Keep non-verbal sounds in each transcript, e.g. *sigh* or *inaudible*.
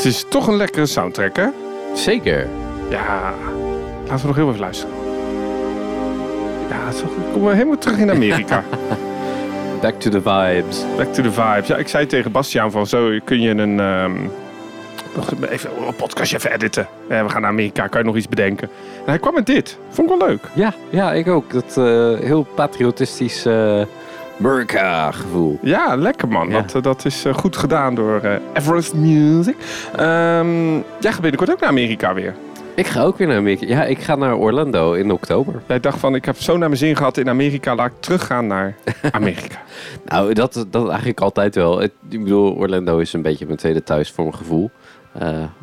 Het is toch een lekkere soundtrack, hè? Zeker. Ja, laten we nog heel even luisteren. Ja, zo komen we helemaal terug in Amerika. *laughs* Back to the vibes. Back to the vibes. Ja, ik zei tegen Bastiaan van zo kun je een, ehm, nog even een podcastje even editen. Ja, we gaan naar Amerika, kan je nog iets bedenken? En hij kwam met dit. Vond ik wel leuk. Ja, ja ik ook. Dat eh, heel patriotistisch eh America gevoel. Ja, lekker man. Ja. Dat, eh, dat is eh, goed gedaan door eh, Everest Music. Ehm jij gaat binnenkort ook naar Amerika weer. Ik ga ook weer naar Amerika. Ja, ik ga naar Orlando in oktober. Jij dacht van, ik heb zo naar mijn zin gehad in Amerika, laat ik teruggaan naar *laughs* Amerika. Nou, dat, dat eigenlijk altijd wel. Ik bedoel, Orlando is een beetje mijn tweede thuis voor mijn gevoel.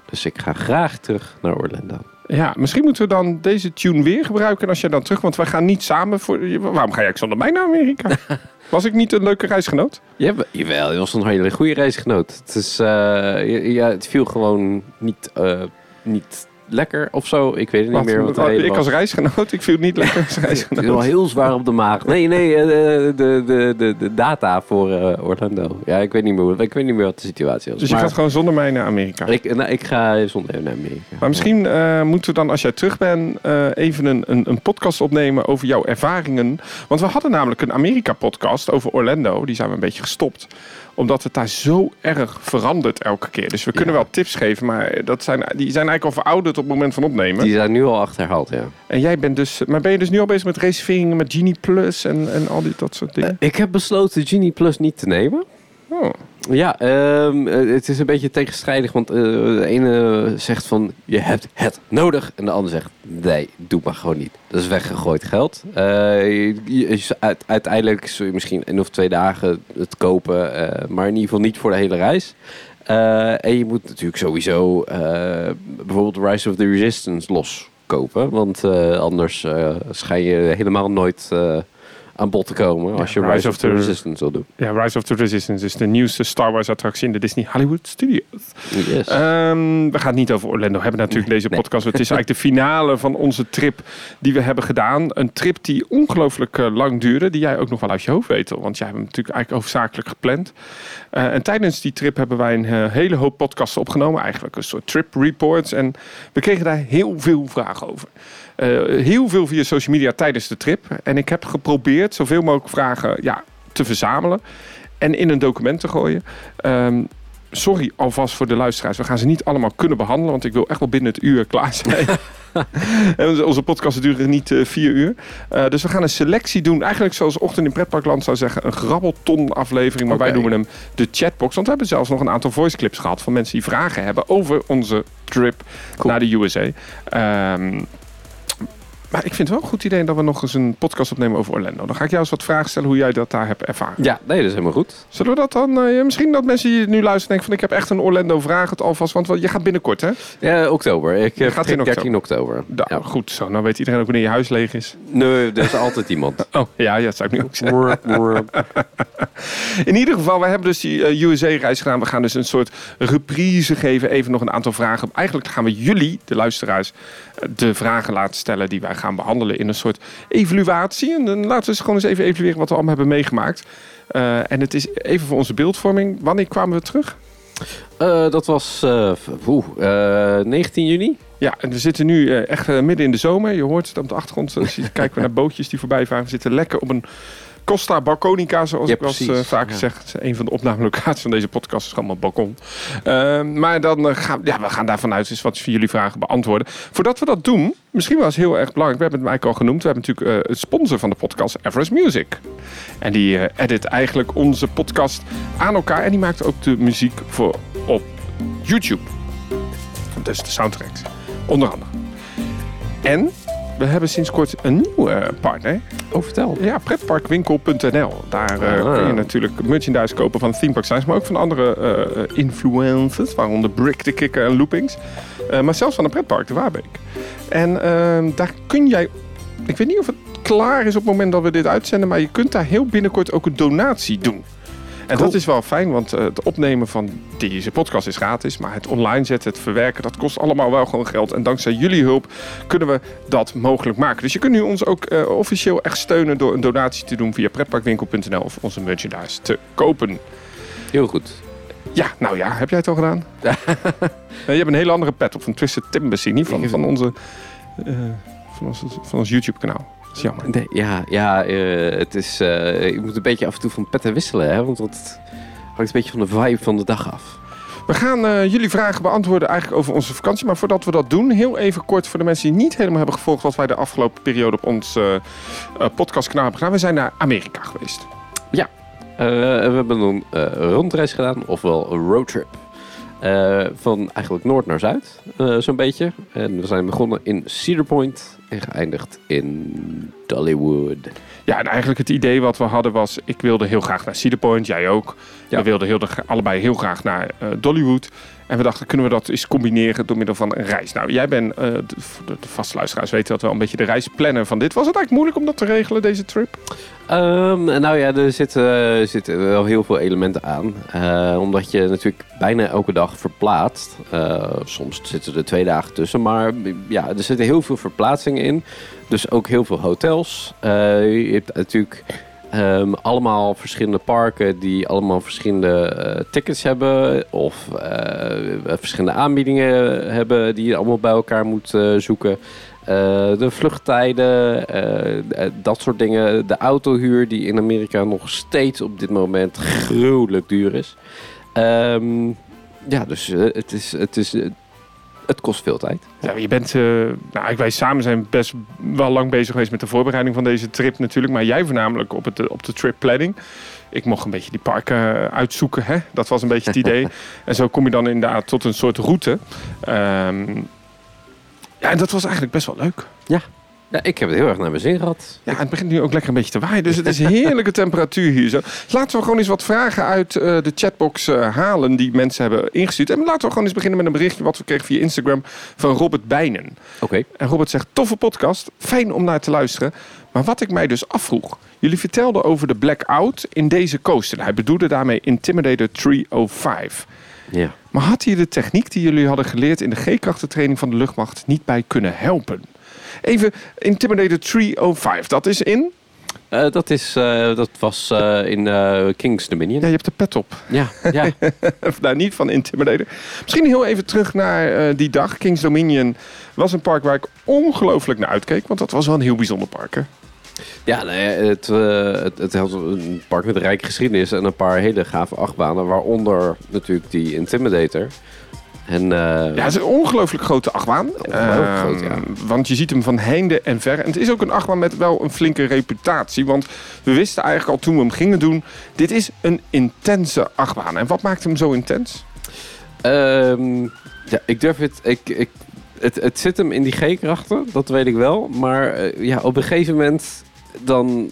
Dus ik ga graag terug naar Orlando. Ja, misschien moeten we dan deze tune weer gebruiken als jij dan terug... Want wij gaan niet samen voor... Waarom ga jij zonder mij naar Amerika? *laughs* Was ik niet een leuke reisgenoot? Ja, jawel, je was een hele goede reisgenoot. Het, is, eh, ja, het viel gewoon niet, eh, niet lekker of zo. Ik weet het niet Wat? meer wat de reden ik was. als reisgenoot, ik viel het niet *laughs* lekker als Ik ben wel reisgenoot. heel zwaar op de maag. Nee, nee, eh, de, de, de, de, data voor eh, Orlando. Ja, ik weet, niet meer, ik weet niet meer wat de situatie was. Dus je gaat gewoon zonder mij naar Amerika. ik, nou, ik ga zonder naar Amerika. Maar misschien eh, moeten we dan, als jij terug bent, even een, een, een podcast opnemen over jouw ervaringen. Want we hadden namelijk een Amerika-podcast over Orlando. Die zijn we een beetje gestopt. Omdat het daar zo erg verandert elke keer. Dus we kunnen Ja. wel tips geven, maar dat zijn, die zijn eigenlijk al verouderd op het moment van opnemen. Die zijn nu al achterhaald, ja. En jij bent dus, maar ben je dus nu al bezig met reserveringen met Genie Plus en, en al die dat soort dingen? Ik heb besloten Genie Plus niet te nemen. Oh. Ja, ehm, eh, het is een beetje tegenstrijdig, want eh, de ene zegt van je hebt het nodig en de ander zegt nee, doe maar gewoon niet. Dat is weggegooid geld. Eh, je- je- uit- uiteindelijk zul je misschien één of twee dagen het kopen, eh, maar in ieder geval niet voor de hele reis. Eh, en je moet natuurlijk sowieso eh, bijvoorbeeld Rise of the Resistance loskopen, want eh, anders schijn je helemaal nooit aan bod te komen als je Rise Rise, of the Resistance wil doen. Ja, Rise of the Resistance is de nieuwste Star Wars attractie in de Disney Hollywood Studios. Yes. Ehm, we gaan het niet over Orlando hebben natuurlijk deze Nee. podcast. Het is *laughs* eigenlijk de finale van onze trip die we hebben gedaan. Een trip die ongelooflijk eh, lang duurde. Die jij ook nog wel uit je hoofd weet. Want jij hebt hem natuurlijk eigenlijk hoofdzakelijk gepland. Eh, en tijdens die trip hebben wij een eh, hele hoop podcasts opgenomen. Eigenlijk een soort trip reports. En we kregen daar heel veel vragen over. Eh, heel veel via social media tijdens de trip. En ik heb geprobeerd zoveel mogelijk vragen ja, te verzamelen. En in een document te gooien. Ehm, sorry alvast voor de luisteraars. We gaan ze niet allemaal kunnen behandelen. Want ik wil echt wel binnen het uur *laughs* klaar zijn. *laughs* en onze- podcasten duren niet eh, vier uur. Eh, dus we gaan een selectie doen. Eigenlijk zoals Ochtend in Pretparkland zou zeggen. Een grabbelton aflevering. Maar wij noemen hem de chatbox. Want we hebben zelfs nog een aantal voice clips gehad. Van mensen die vragen hebben over onze trip Cool. naar de USA. Ehm, maar ik vind het wel een goed idee dat we nog eens een podcast opnemen over Orlando. Dan ga ik jou eens wat vragen stellen hoe jij dat daar hebt ervaren. Ja, nee, dat is helemaal goed. Zullen we dat dan... eh, misschien dat mensen die nu luisteren denken van... ik heb echt een Orlando vraag het alvast. Want je gaat binnenkort, hè? Ja, oktober. Ik heb gaat in 13 oktober. Da- Ja. Goed zo. Nou weet iedereen ook wanneer je huis leeg is. Nee, er is altijd iemand. *laughs* Oh, ja, ja dat zou ik nu ook zeggen. *laughs* In ieder geval, wij hebben dus die eh, USA-reis gedaan. We gaan dus een soort reprise geven. Even nog een aantal vragen. Eigenlijk gaan we jullie, de luisteraars, eh, de vragen laten stellen die wij gaan behandelen in een soort evaluatie. En dan laten we eens gewoon eens even evalueren wat we allemaal hebben meegemaakt. Eh, en het is even voor onze beeldvorming. Wanneer kwamen we terug? Eh, dat was oeh, eh, 19 juni. Ja, en we zitten nu echt midden in de zomer. Je hoort het op de achtergrond. Zie- kijken we naar bootjes die voorbij varen. We zitten lekker op een Costa Balconica, zoals Ja, ik wel eens, precies. eh, vaak Ja. zeg. Is een van de opnamelocaties van deze podcast is mijn balkon. Eh, maar dan eh, gaan ja, we gaan daarvan uit eens wat voor jullie vragen beantwoorden. Voordat we dat doen, misschien wel eens heel erg belangrijk. We hebben het eigenlijk al genoemd. We hebben natuurlijk eh, het sponsor van de podcast, Everest Music. En die eh, edit eigenlijk onze podcast aan elkaar. En die maakt ook de muziek voor op YouTube. Dus de soundtracks. Onder andere. En we hebben sinds kort een nieuwe eh, partner. Oh, vertel. Ja, pretparkwinkel.nl. Daar eh, Ah. kun je natuurlijk merchandise kopen van Theme Park Science, maar ook van andere eh, influencers, waaronder Brick the Kicker en Loopings. Maar zelfs van een pretpark, de Waarbeek. En ehm, daar kun jij, ik weet niet of het klaar is op het moment dat we dit uitzenden, maar je kunt daar heel binnenkort ook een donatie doen. En dat is wel fijn, want eh, het opnemen van deze podcast is gratis. Maar het online zetten, het verwerken, dat kost allemaal wel gewoon geld. En dankzij jullie hulp kunnen we dat mogelijk maken. Dus je kunt nu ons ook eh, officieel echt steunen door een donatie te doen via pretparkwinkel.nl of onze merchandise te kopen. Heel goed. Ja, nou ja, heb jij het al gedaan? *laughs* Ja, je hebt een hele andere pet op, van Twisted Timber, niet van, van onze... Uh, van ons, van ons YouTube-kanaal. Dat is jammer. Nee, ja, ja uh, het is... Uh, je moet een beetje af en toe van petten wisselen, hè? Want het hangt een beetje van de vibe van de dag af. We gaan uh, jullie vragen beantwoorden eigenlijk over onze vakantie. Maar voordat we dat doen, heel even kort voor de mensen die niet helemaal hebben gevolgd wat wij de afgelopen periode op ons uh, podcastkanaal hebben gedaan. We zijn naar Amerika geweest. Ja, we hebben een rondreis gedaan, ofwel een roadtrip. Van eigenlijk noord naar zuid, zo'n beetje. En we zijn begonnen in Cedar Point en geëindigd in Dollywood. Ja, en eigenlijk het idee wat we hadden was... ik wilde heel graag naar Cedar Point, jij ook. We wilden heel, allebei heel graag naar uh, Dollywood. En we dachten, kunnen we dat eens combineren door middel van een reis? Nou, jij bent, uh, de, de, vaste weten dat wel, een beetje de reisplanner van dit. Was het eigenlijk moeilijk om dat te regelen, deze trip? Um, nou ja, er zitten, zitten wel heel veel elementen aan. Uh, omdat je natuurlijk bijna elke dag verplaatst. Uh, soms zitten er twee dagen tussen, maar ja, er zitten heel veel verplaatsingen in. Dus ook heel veel hotels. je hebt natuurlijk Um, allemaal verschillende parken die allemaal verschillende uh, tickets hebben of uh, verschillende aanbiedingen hebben die je allemaal bij elkaar moet uh, zoeken. de vluchttijden, dat soort dingen. De autohuur die in Amerika nog steeds op dit moment gruwelijk duur is. Um, ja, dus het is, het is het kost veel tijd. Ja, je bent, uh, nou, wij samen zijn best wel lang bezig geweest met de voorbereiding van deze trip natuurlijk. Maar jij voornamelijk op, het, op de trip planning. Ik mocht een beetje die parken eh, uitzoeken. Hè? Dat was een beetje het idee. *laughs* en zo kom je dan inderdaad tot een soort route. Um, ja, en dat was eigenlijk best wel leuk. Ja, ja, ik heb het heel erg naar mijn zin gehad. Ja, het begint nu ook lekker een beetje te waaien. Dus het is heerlijke temperatuur hier zo. Laten we gewoon eens wat vragen uit uh, de chatbox uh, halen die mensen hebben ingestuurd. En laten we gewoon eens beginnen met een berichtje wat we kregen via Instagram van Robert Bijnen. Oké. Okay. En Robert zegt, toffe podcast, fijn om naar te luisteren. Maar wat ik mij dus afvroeg. Jullie vertelden over de blackout in deze coaster. Hij bedoelde daarmee Intimidator 305. Ja. Maar had hij de techniek die jullie hadden geleerd in de G-krachtentraining van de luchtmacht niet bij kunnen helpen? Even Intimidator 305, dat is in? Uh, dat, is, uh, dat was uh, in King's Dominion. Ja, je hebt de pet op. Ja, ja. *laughs* nou, niet van Intimidator. Misschien heel even terug naar die dag. King's Dominion was een park waar ik ongelooflijk naar uitkeek. Want dat was wel een heel bijzonder park, hè? Ja, nee, het, het, het had een park met een rijke geschiedenis en een paar hele gave achtbanen. Waaronder natuurlijk die Intimidator. En, uh, ja, het is een ongelooflijk grote achtbaan. Uh, groot, ja. Want je ziet hem van heinde en ver. En het is ook een achtbaan met wel een flinke reputatie. Want we wisten eigenlijk al toen we hem gingen doen... dit is een intense achtbaan. En wat maakt hem zo intens? Um, ja, ik durf het... Ik, ik, het, het zit hem in die G-krachten, dat weet ik wel. Maar uh, ja, op een gegeven moment dan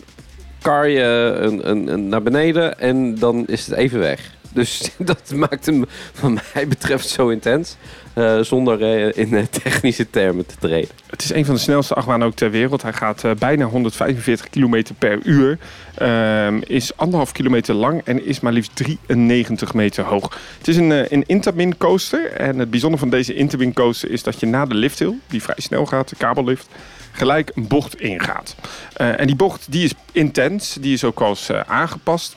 kar je een, een, een naar beneden en dan is het even weg. Dus *laughs* dat maakt hem, wat mij betreft, zo intens. Uh, zonder uh, in technische termen te treden. Het is een van de snelste achtbanen ook ter wereld. Hij gaat bijna 145 km per uur. Ehm, is anderhalf kilometer lang en is maar liefst 93 meter hoog. Het is een, een coaster. En het bijzondere van deze Intamin coaster is dat je na de lifthill, die vrij snel gaat, de kabellift, gelijk een bocht ingaat. en die bocht die is intens. Die is ook als aangepast.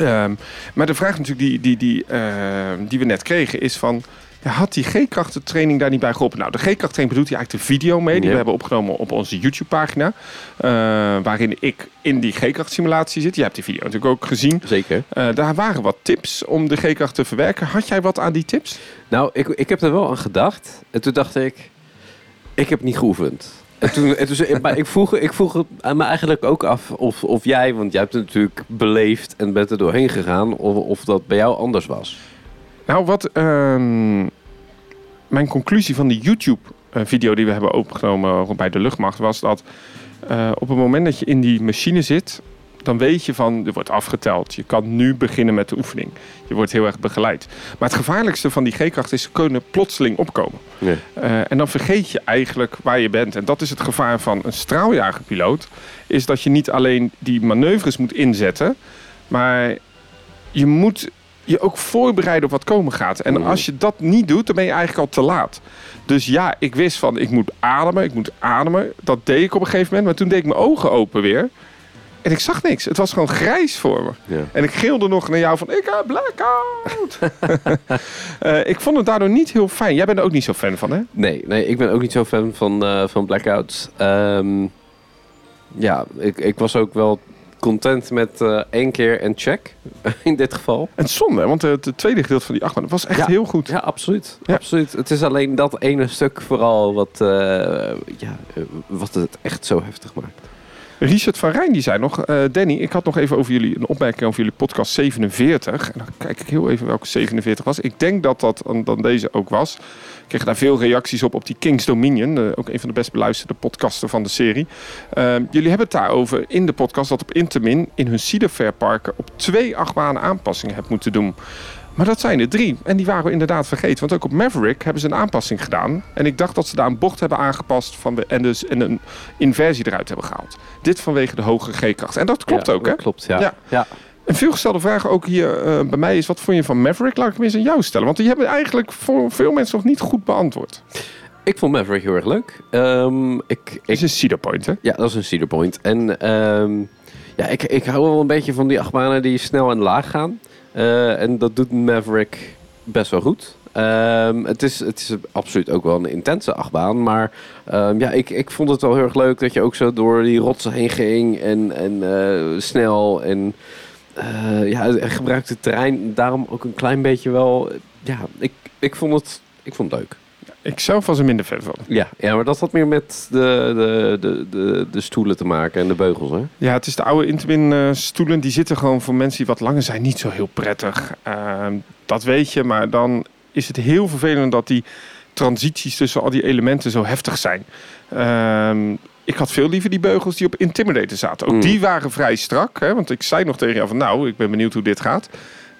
Um, maar de vraag natuurlijk die, die, die, uh, die we net kregen is van... Ja, had die G-krachtentraining daar niet bij geholpen? Nou, de G-krachttraining bedoelt hij eigenlijk de video mee. Die ja. we hebben opgenomen op onze YouTube-pagina. Uh, waarin ik in die G-krachtsimulatie zit. Je hebt die video natuurlijk ook gezien. Zeker. Uh, daar waren wat tips om de G-kracht te verwerken. Had jij wat aan die tips? Nou, ik, ik heb er wel aan gedacht. En toen dacht ik... Ik heb niet geoefend. En toen, en maar ik vroeg, ik vroeg me eigenlijk ook af of, of jij, want jij hebt het natuurlijk beleefd en bent er doorheen gegaan, of, of dat bij jou anders was. Nou, wat um, mijn conclusie van die YouTube-video die we hebben opgenomen bij de luchtmacht was dat uh, op het moment dat je in die machine zit, dan weet je van, er wordt afgeteld. Je kan nu beginnen met de oefening. Je wordt heel erg begeleid. Maar het gevaarlijkste van die G-kracht is, ze kunnen plotseling opkomen. Nee. Uh, en dan vergeet je eigenlijk waar je bent. En dat is het gevaar van een straaljagerpiloot. Is dat je niet alleen die manoeuvres moet inzetten, maar je moet je ook voorbereiden op wat komen gaat. En Mm. als je dat niet doet, dan ben je eigenlijk al te laat. Dus ja, ik wist van, ik moet ademen, ik moet ademen. Dat deed ik op een gegeven moment. Maar toen deed ik mijn ogen open weer. En ik zag niks. Het was gewoon grijs voor me. Ja. En ik gilde nog naar jou van, ik heb blackout. *laughs* Eh, ik vond het daardoor niet heel fijn. Jij bent er ook niet zo fan van, hè? Nee, nee, ik ben ook niet zo fan van, eh, van blackouts. Ehm, ja, ik, ik was ook wel content met eh, één keer en check *laughs* in dit geval. En zonde, want het, tweede gedeelte van die achtbaan was echt Ja. heel goed. Ja, absoluut. Ja. absoluut. Het is alleen dat ene stuk vooral wat, ja, wat het echt zo heftig maakt. Richard van Rijn die zei nog, eh, Danny, ik had nog even over jullie een opmerking over jullie podcast 47. En dan kijk ik heel even welke 47 was. Ik denk dat dat dan- deze ook was. Ik kreeg daar veel reacties op op die King's Dominion, eh, ook een van de best beluisterde podcasten van de serie. Eh, jullie hebben het daarover in de podcast dat op Intermin in hun Cedar Fair parken op twee achtbanen aanpassingen hebt moeten doen. Maar dat zijn er drie. En die waren we inderdaad vergeten. Want ook op Maverick hebben ze een aanpassing gedaan. En ik dacht dat ze daar een bocht hebben aangepast van de, en, dus, en een inversie eruit hebben gehaald. Dit vanwege de hogere G-kracht. En dat klopt Ja, ook, hè? dat Klopt, ja. Ja. ja. Een veelgestelde vraag ook hier eh, bij mij is: wat vond je van Maverick? Laat ik hem eens aan jou stellen. Want die hebben eigenlijk voor veel mensen nog niet goed beantwoord. Ik vond Maverick heel erg leuk. Ik, Het ik, is een Cedar Point, hè? ja, dat is een Cedar Point. En ehm, ja, ik, ik hou wel een beetje van die achtbanen die snel en laag gaan. Eh, en dat doet Maverick best wel goed. Ehm, het, is, het is absoluut ook wel een intense achtbaan. Maar ehm, ja, ik, ik vond het wel heel erg leuk dat je ook zo door die rotsen heen ging. En, en eh, snel. En eh, ja, gebruikte terrein daarom ook een klein beetje wel. Ja, ik, ik, vond, het, ik vond het leuk. Ik zelf was er minder fan van. Ja, ja maar dat had meer met de, de, de, de, de stoelen te maken en de beugels, hè? Ja, het is de oude Intamin eh, stoelen. Die zitten gewoon voor mensen die wat langer zijn niet zo heel prettig. Ehm, dat weet je, maar dan is het heel vervelend dat die transities tussen al die elementen zo heftig zijn. Ehm, ik had veel liever die beugels die op Intimidator zaten. Ook Mm. die waren vrij strak. Hè, want ik zei nog tegen jou van nou, ik ben benieuwd hoe dit gaat.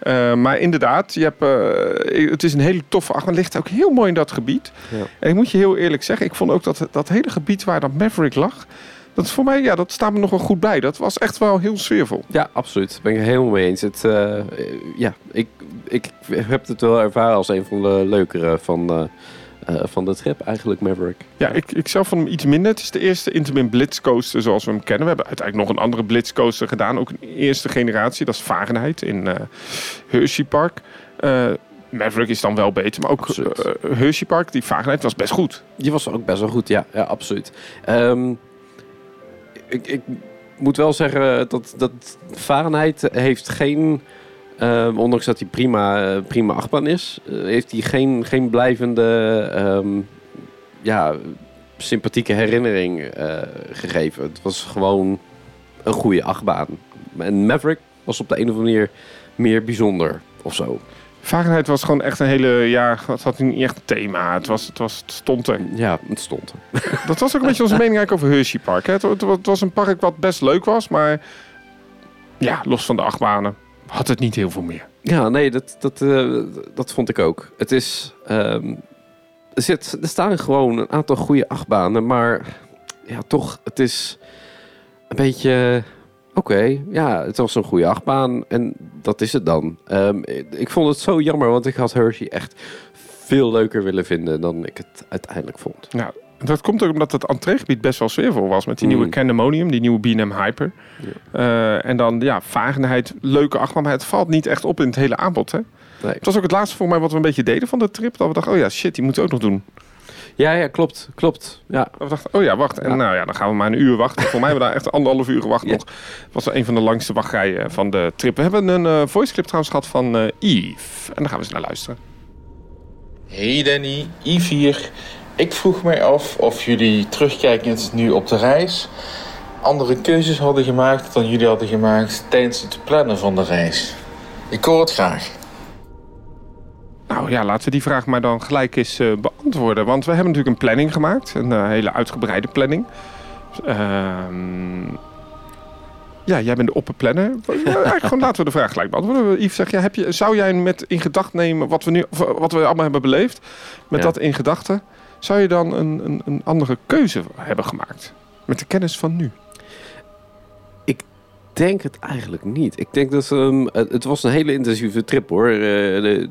Eh, maar inderdaad, je hebt, eh, het is een hele toffe achtbaan. ligt ook heel mooi in dat gebied. Ja. En ik moet je heel eerlijk zeggen, ik vond ook dat dat hele gebied waar dat Maverick lag, dat is voor mij, ja, dat staat me nog wel goed bij. Dat was echt wel heel sfeervol. Ja, absoluut. Ben ik het helemaal mee eens. Het, eh, ja, ik, ik heb het wel ervaren als een van de leukere van, eh, van de trip, eigenlijk Maverick. Ja, ik, ik zelf vond hem iets minder. Het is de eerste Intamin Blitz coaster zoals we hem kennen. We hebben uiteindelijk nog een andere Blitz coaster gedaan. Ook een eerste generatie. Dat is Fahrenheit in eh Hershey Park. Eh, Maverick is dan wel beter. Maar ook eh, Hershey Park, die Fahrenheit, was best goed. Die was ook best wel goed, ja, ja absoluut. Ehm, ik, ik moet wel zeggen dat, dat Fahrenheit heeft geen, ehm, ondanks dat hij prima, eh, prima achtbaan is, eh, heeft hij geen, geen blijvende, ehm, ja, sympathieke herinnering eh, gegeven. Het was gewoon een goede achtbaan. En Maverick was op de een of andere manier meer bijzonder of zo. Fahrenheit was gewoon echt een hele, ja, het had niet echt een thema. Het, was, het, was, het stond er. Ja, het stond. *laughs* Dat was ook een beetje onze mening eigenlijk over Hershey Park. Hè. Het, het- het was een park wat best leuk was, maar ja, los van de achtbanen had het niet heel veel meer. Ja, nee, dat, dat, eh, dat vond ik ook. Het is. ehm, er, zit, er staan gewoon een aantal goede achtbanen, maar ja, toch, het is een beetje. Oké, ja, het was een goede achtbaan en dat is het dan. Ehm, ik vond het zo jammer, want ik had Hershey echt veel leuker willen vinden dan ik het uiteindelijk vond. Nou, dat komt ook omdat het entreegebied best wel sfeervol was. Met die Mm. nieuwe Candemonium, die nieuwe B&M Hyper. Ja. Eh, en dan, ja, Vagenheid, leuke achtbaan. Maar het valt niet echt op in het hele aanbod, hè? Nee. Het was ook het laatste voor mij wat we een beetje deden van de trip. Dat we dachten, oh ja, shit, die moeten we ook nog doen. Ja, ja, klopt, klopt. Ja, we dachten, oh ja, wacht. En Ja. nou ja, dan gaan we maar een uur wachten. Voor mij hebben we daar echt anderhalf uur gewacht Ja. nog. Het was een van de langste wachtrijen van de trip. We hebben een eh voice clip trouwens gehad van eh Yves. En daar gaan we eens naar luisteren. Hey Danny, I4. Ik vroeg mij af of jullie terugkijkend nu op de reis andere keuzes hadden gemaakt dan jullie hadden gemaakt tijdens het plannen van de reis. Ik hoor het graag. Nou ja, laten we die vraag maar dan gelijk eens eh, beantwoorden. Want we hebben natuurlijk een planning gemaakt. Een eh, hele uitgebreide planning. Ehm, ja, jij bent de opperplanner. Ja, *laughs* Eigenlijk gewoon laten we de vraag gelijk beantwoorden. Yves zegt, ja, heb je, zou jij met in gedachten nemen wat we nu eh, wat we allemaal hebben beleefd? Met Ja. dat in gedachten. Zou je dan een, een, een andere keuze hebben gemaakt? Met de kennis van nu. denk het eigenlijk niet. Ik denk dat ehm, het, was een hele intensieve trip hoor. Eh,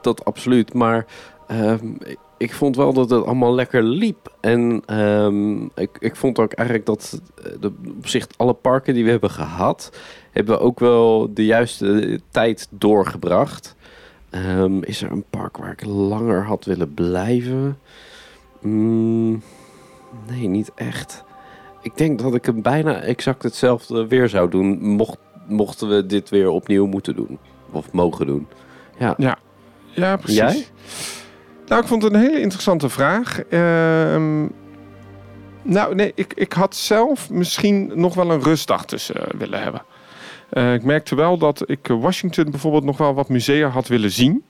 dat absoluut. Maar ehm, ik- ik vond wel dat het allemaal lekker liep En ehm, ik, ik vond ook eigenlijk dat eh, de, op zich alle parken die we hebben gehad, hebben we ook wel de juiste tijd doorgebracht. Ehm, is er een park waar ik langer had willen blijven? Mm, nee, niet echt. Ik denk dat ik hem bijna exact hetzelfde weer zou doen, mocht, mochten we dit weer opnieuw moeten doen. Of mogen doen. Ja. Ja, precies. Jij? Nou, ik vond het een hele interessante vraag. Ehm, nou, nee, ik, ik had zelf misschien nog wel een rustdag tussen eh, willen hebben. Eh, ik merkte wel dat ik Washington bijvoorbeeld nog wel wat musea had willen zien.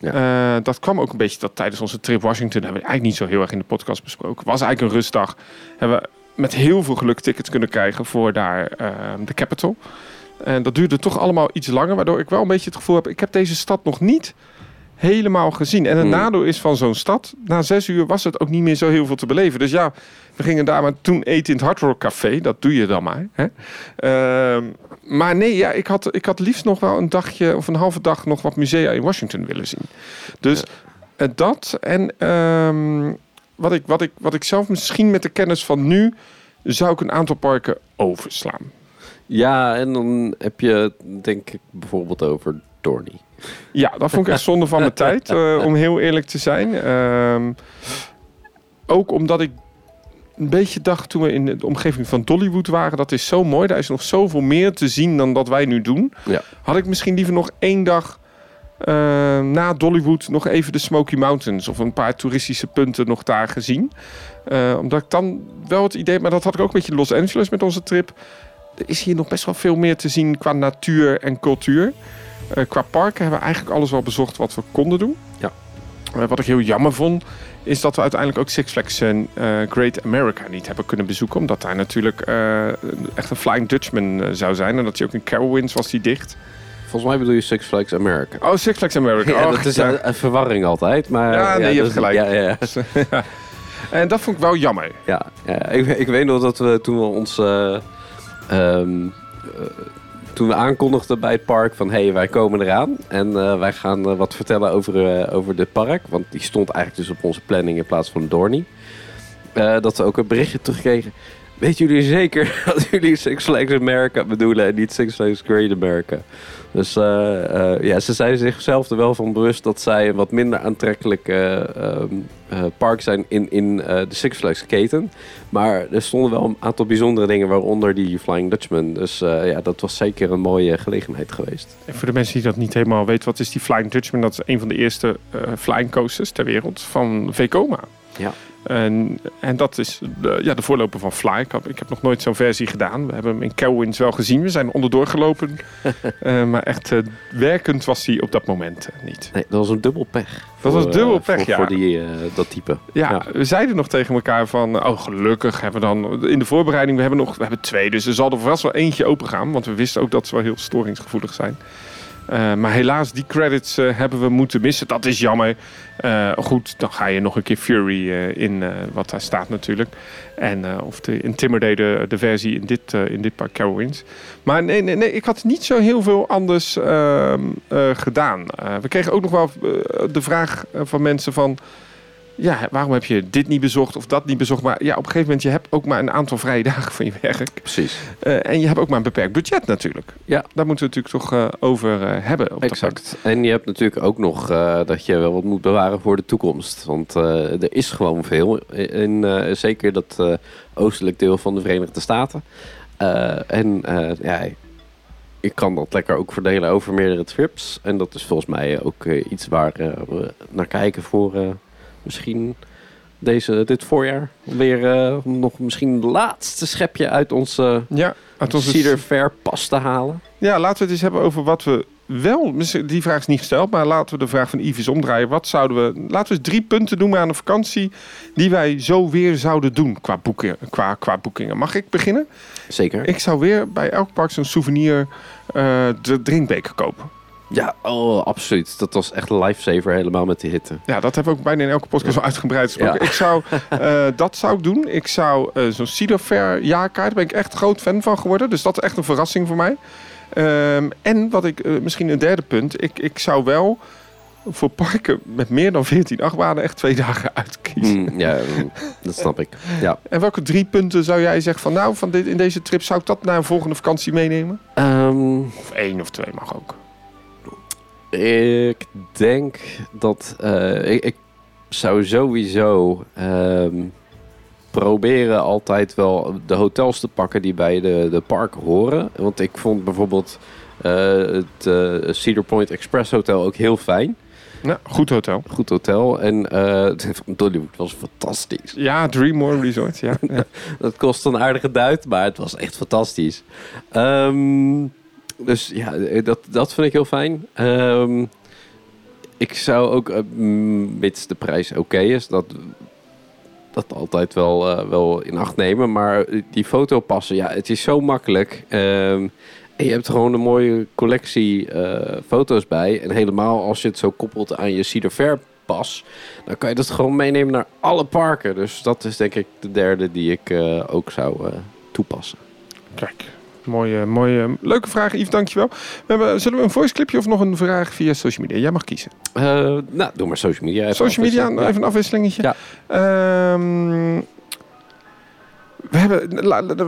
Eh, dat kwam ook een beetje dat tijdens onze trip Washington hebben we eigenlijk niet zo heel erg in de podcast besproken. Was eigenlijk een rustdag. Hebben we met heel veel geluk tickets kunnen krijgen voor daar ehm, de Capitol. En dat duurde toch allemaal iets langer, waardoor ik wel een beetje het gevoel heb: ik heb deze stad nog niet helemaal gezien. En het Hmm. nadeel is van zo'n stad, na zes uur was het ook niet meer zo heel veel te beleven. Dus ja, we gingen daar maar toen eten in het Hard Rock Café. Dat doe je dan maar. Hè? Ehm, maar nee, ja, ik, had, ik had liefst nog wel een dagje of een halve dag nog wat musea in Washington willen zien. Dus eh, dat en ehm, wat, ik, wat, ik, wat ik zelf misschien met de kennis van nu zou ik een aantal parken overslaan. Ja, en dan heb je denk ik bijvoorbeeld over Dorney. Ja, dat vond ik echt zonde van mijn tijd, *laughs* eh, om heel eerlijk te zijn. Ehm, ook omdat ik een beetje dacht toen we in de omgeving van Dollywood waren, dat is zo mooi. Daar is nog zoveel meer te zien dan dat wij nu doen. Ja. Had ik misschien liever nog één dag eh, na Dollywood nog even de Smoky Mountains of een paar toeristische punten nog daar gezien. Eh, omdat ik dan wel het idee, maar dat had ik ook beetje in Los Angeles met onze trip. Er is hier nog best wel veel meer te zien qua natuur en cultuur. Eh, qua parken hebben we eigenlijk alles wel bezocht wat we konden doen. Ja. Wat ik heel jammer vond, is dat we uiteindelijk ook Six Flags eh, Great America niet hebben kunnen bezoeken. Omdat daar natuurlijk eh, echt een Flying Dutchman eh, zou zijn. En dat hij ook in Carowinds was die dicht. Volgens mij bedoel je Six Flags America. Oh, Six Flags America. Ja, Och, dat is ja. een, een verwarring altijd. Maar, Ja, nee, je hebt gelijk. Ja, ja, *laughs* ja. En dat vond ik wel jammer. ja, ja. Ik, ik weet nog dat we toen we ons... eh, toen we aankondigden bij het park van... hé, hey, wij komen eraan en eh, wij gaan eh, wat vertellen over, eh, over dit park. Want die stond eigenlijk dus op onze planning in plaats van Dorney. Dat we ook een berichtje terugkregen. Weet jullie zeker *laughs* dat jullie Six Flags America bedoelen en niet Six Flags Great America? Dus eh, eh, ja, ze zijn zichzelf er wel van bewust dat zij een wat minder aantrekkelijk eh, ehm, eh, park zijn in, in de Six Flags keten. Maar er stonden wel een aantal bijzondere dingen, waaronder die Flying Dutchman. Dus ja, dat was zeker een mooie gelegenheid geweest. En voor de mensen die dat niet helemaal weten, wat is die Flying Dutchman? Dat is een van de eerste flying coasters ter wereld van Vekoma. Ja. En, en dat is de, ja, de voorloper van Fly. Ik heb, ik heb nog nooit zo'n versie gedaan. We hebben hem in Carowinds wel gezien. We zijn onderdoor gelopen. *laughs* Eh, maar echt eh, werkend was hij op dat moment eh, niet. Nee, dat was een dubbel pech. Dat was dubbel pech, voor, ja. Voor die, dat type. Ja, Ja. we zeiden nog tegen elkaar van... Oh, gelukkig hebben we dan... In de voorbereiding, we hebben nog we hebben twee. Dus er zal er vast wel eentje open gaan. Want we wisten ook dat ze wel heel storingsgevoelig zijn. Eh, maar helaas, die credits eh, hebben we moeten missen. Dat is jammer. Eh, goed, dan ga je nog een keer Fury in, wat daar staat natuurlijk. En, of de Intimidator, de versie in dit, in dit park Carowinds. Maar nee, nee, nee, ik had niet zo heel veel anders ehm, eh, gedaan. We kregen ook nog wel de vraag van mensen van... Ja, waarom heb je dit niet bezocht of dat niet bezocht? Maar ja, op een gegeven moment, je hebt ook maar een aantal vrije dagen van je werk. Precies. Eh, en je hebt ook maar een beperkt budget natuurlijk. Ja. Daar moeten we het natuurlijk toch eh, over eh, hebben. Op. Exact. En je hebt natuurlijk ook nog dat je wel wat moet bewaren voor de toekomst. Want er is gewoon veel. In, zeker dat oostelijk deel van de Verenigde Staten. En ja, ik kan dat lekker ook verdelen over meerdere trips. En dat is volgens mij ook iets waar we naar kijken voor misschien deze, dit voorjaar. Weer eh, nog misschien het laatste schepje uit ons eh Ja, uit onze Cedar Fair pas te halen. Ja, laten we het eens hebben over wat we wel... Die vraag is niet gesteld, maar laten we de vraag van Ivis omdraaien. Wat zouden we... Laten we eens drie punten noemen aan een vakantie... die wij zo weer zouden doen qua, boeken, qua, qua boekingen. Mag ik beginnen? Zeker. Ik zou weer bij elk park zo'n souvenir eh, de drinkbeker kopen. Ja, oh, absoluut. Dat was echt een lifesaver helemaal met die hitte. Ja, dat hebben we ook bijna in elke podcast wel uitgebreid gesproken. Ja. Ik zou, eh, *laughs* dat zou ik doen. Ik zou eh, zo'n Cedar Fair jaarkaart, daar ben ik echt groot fan van geworden. Dus dat is echt een verrassing voor mij. Ehm, en wat ik, eh, misschien een derde punt, ik, ik zou wel voor parken met meer dan 14 achtbanen echt twee dagen uitkiezen. Mm, ja, dat snap ik. Ja. En welke drie punten zou jij zeggen van nou, van dit, in deze trip zou ik dat naar een volgende vakantie meenemen? Ehm, Of één of twee mag ook. Ik denk dat eh, ik, ik zou sowieso ehm, proberen altijd wel de hotels te pakken die bij de, de parken horen. Want ik vond bijvoorbeeld eh, het eh, Cedar Point Express Hotel ook heel fijn. Nou, goed hotel. Goed hotel. En het van *laughs* Dollywood was fantastisch. Ja, Dreammore Resort. Ja. ja. *laughs* Dat kost een aardige duit, maar het was echt fantastisch. Ehm, dus ja, dat, dat vind ik heel fijn. Ehm, ik zou ook, eh, mm, mits de prijs oké is, dat, dat altijd wel, eh, wel in acht nemen. Maar die fotopassen, ja, het is zo makkelijk. Ehm, en je hebt gewoon een mooie collectie eh, foto's bij. En helemaal als je het zo koppelt aan je Cedar pas, dan kan je dat gewoon meenemen naar alle parken. Dus dat is denk ik de derde die ik eh, ook zou eh, toepassen. Kijk, mooie, mooie, leuke vraag Yves, dankjewel. We hebben, zullen we een voice clipje of nog een vraag via social media? Jij mag kiezen. Eh, nou, doe maar social media. even social media, even een afwisselingetje. Ja. Ehm, we, hebben,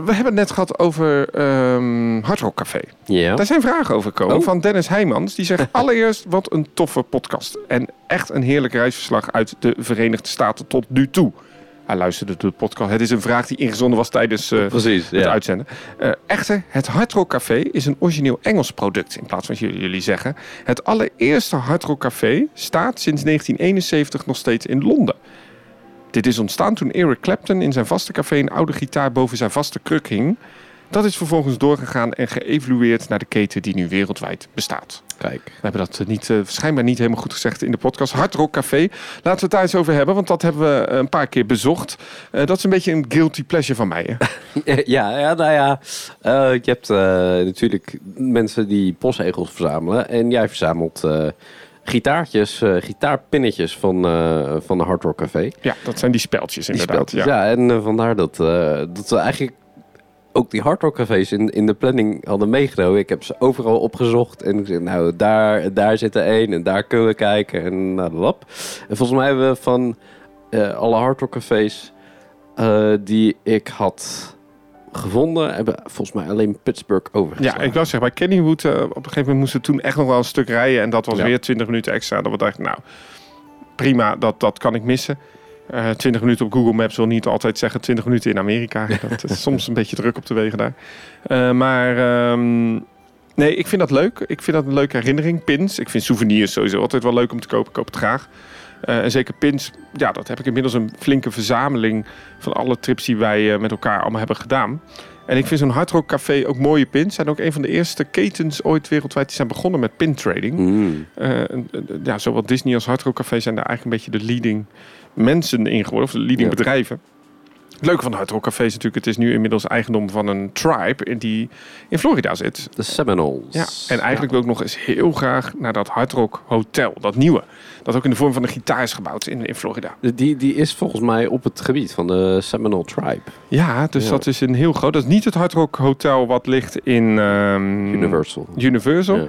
we hebben het net gehad over ehm Hard Rock Café. Ja. Daar zijn vragen over gekomen Oh. van Dennis Heijmans. Die zegt *laughs* allereerst wat een toffe podcast. En echt een heerlijk reisverslag uit de Verenigde Staten tot nu toe. Hij luisterde de podcast. Het is een vraag die ingezonden was tijdens eh, Precies, het ja. uitzenden. Eh, echter, het Hard Rock Café is een origineel Engels product. In plaats van jullie, jullie zeggen. Het allereerste Hard Rock Café staat sinds 1971 nog steeds in Londen. Dit is ontstaan toen Eric Clapton in zijn vaste café een oude gitaar boven zijn vaste kruk hing. Dat is vervolgens doorgegaan en geëvolueerd naar de keten die nu wereldwijd bestaat. Kijk. We hebben dat eh, niet, eh, schijnbaar niet helemaal goed gezegd in de podcast. Hard Rock Café. Laten we het daar eens over hebben, want dat hebben we eh, een paar keer bezocht. Dat is een beetje een guilty pleasure van mij. Hè? *laughs* Ja, ja, nou ja. eh, je hebt natuurlijk mensen die postzegels verzamelen. En jij verzamelt gitaartjes, gitaarpinnetjes van, van de Hard Rock Café. Ja, dat zijn die speltjes Die inderdaad. speltjes. Ja, en vandaar dat, dat we eigenlijk ook die Hard Rock Cafés in, in de planning hadden meegenomen. Ik heb ze overal opgezocht. En ik zei, nou, daar, daar zit er één. En daar kunnen we kijken. En nou, lap. En volgens mij hebben we van eh, alle Hard Rock Cafés eh, die ik had gevonden... hebben volgens mij alleen Pittsburgh Ja, overgeslagen. ik wou zeggen, bij Kennywood, eh, op een gegeven moment moesten we toen echt nog wel een stuk rijden. En dat was Ja. weer 20 minuten extra. Dat we dachten, nou, prima, dat, dat kan ik missen. Eh 20 minuten op Google Maps wil niet altijd zeggen 20 minuten in Amerika. *laughs* Dat is soms een beetje druk op de wegen daar. Eh, maar ehm, nee, ik vind dat leuk. Ik vind dat een leuke herinnering. Pins, ik vind souvenirs sowieso altijd wel leuk om te kopen. Ik koop het graag. Eh, en zeker pins, ja, dat heb ik inmiddels een flinke verzameling van alle trips die wij met elkaar allemaal hebben gedaan. En ik vind zo'n Hard Rock Café ook mooie pins. Zijn ook een van de eerste ketens ooit wereldwijd die zijn begonnen met pintrading. Mm. Ja, zowel Disney als Hard Rock Café zijn daar eigenlijk een beetje de leading mensen in geworden. Of de leading Ja. bedrijven. Het leuke van Hard Rock Café is natuurlijk, het is nu inmiddels eigendom van een tribe die in Florida zit. De Seminoles. Ja, en eigenlijk wil ik nog eens heel graag naar dat Hard Rock Hotel, dat nieuwe. Dat ook in de vorm van een gitaar is gebouwd in, in Florida. Die, die is volgens mij op het gebied van de Seminole Tribe. Ja, dus Ja. dat is een heel groot. Dat is niet het Hard Rock Hotel wat ligt in ehm, Universal. Universal. Ja.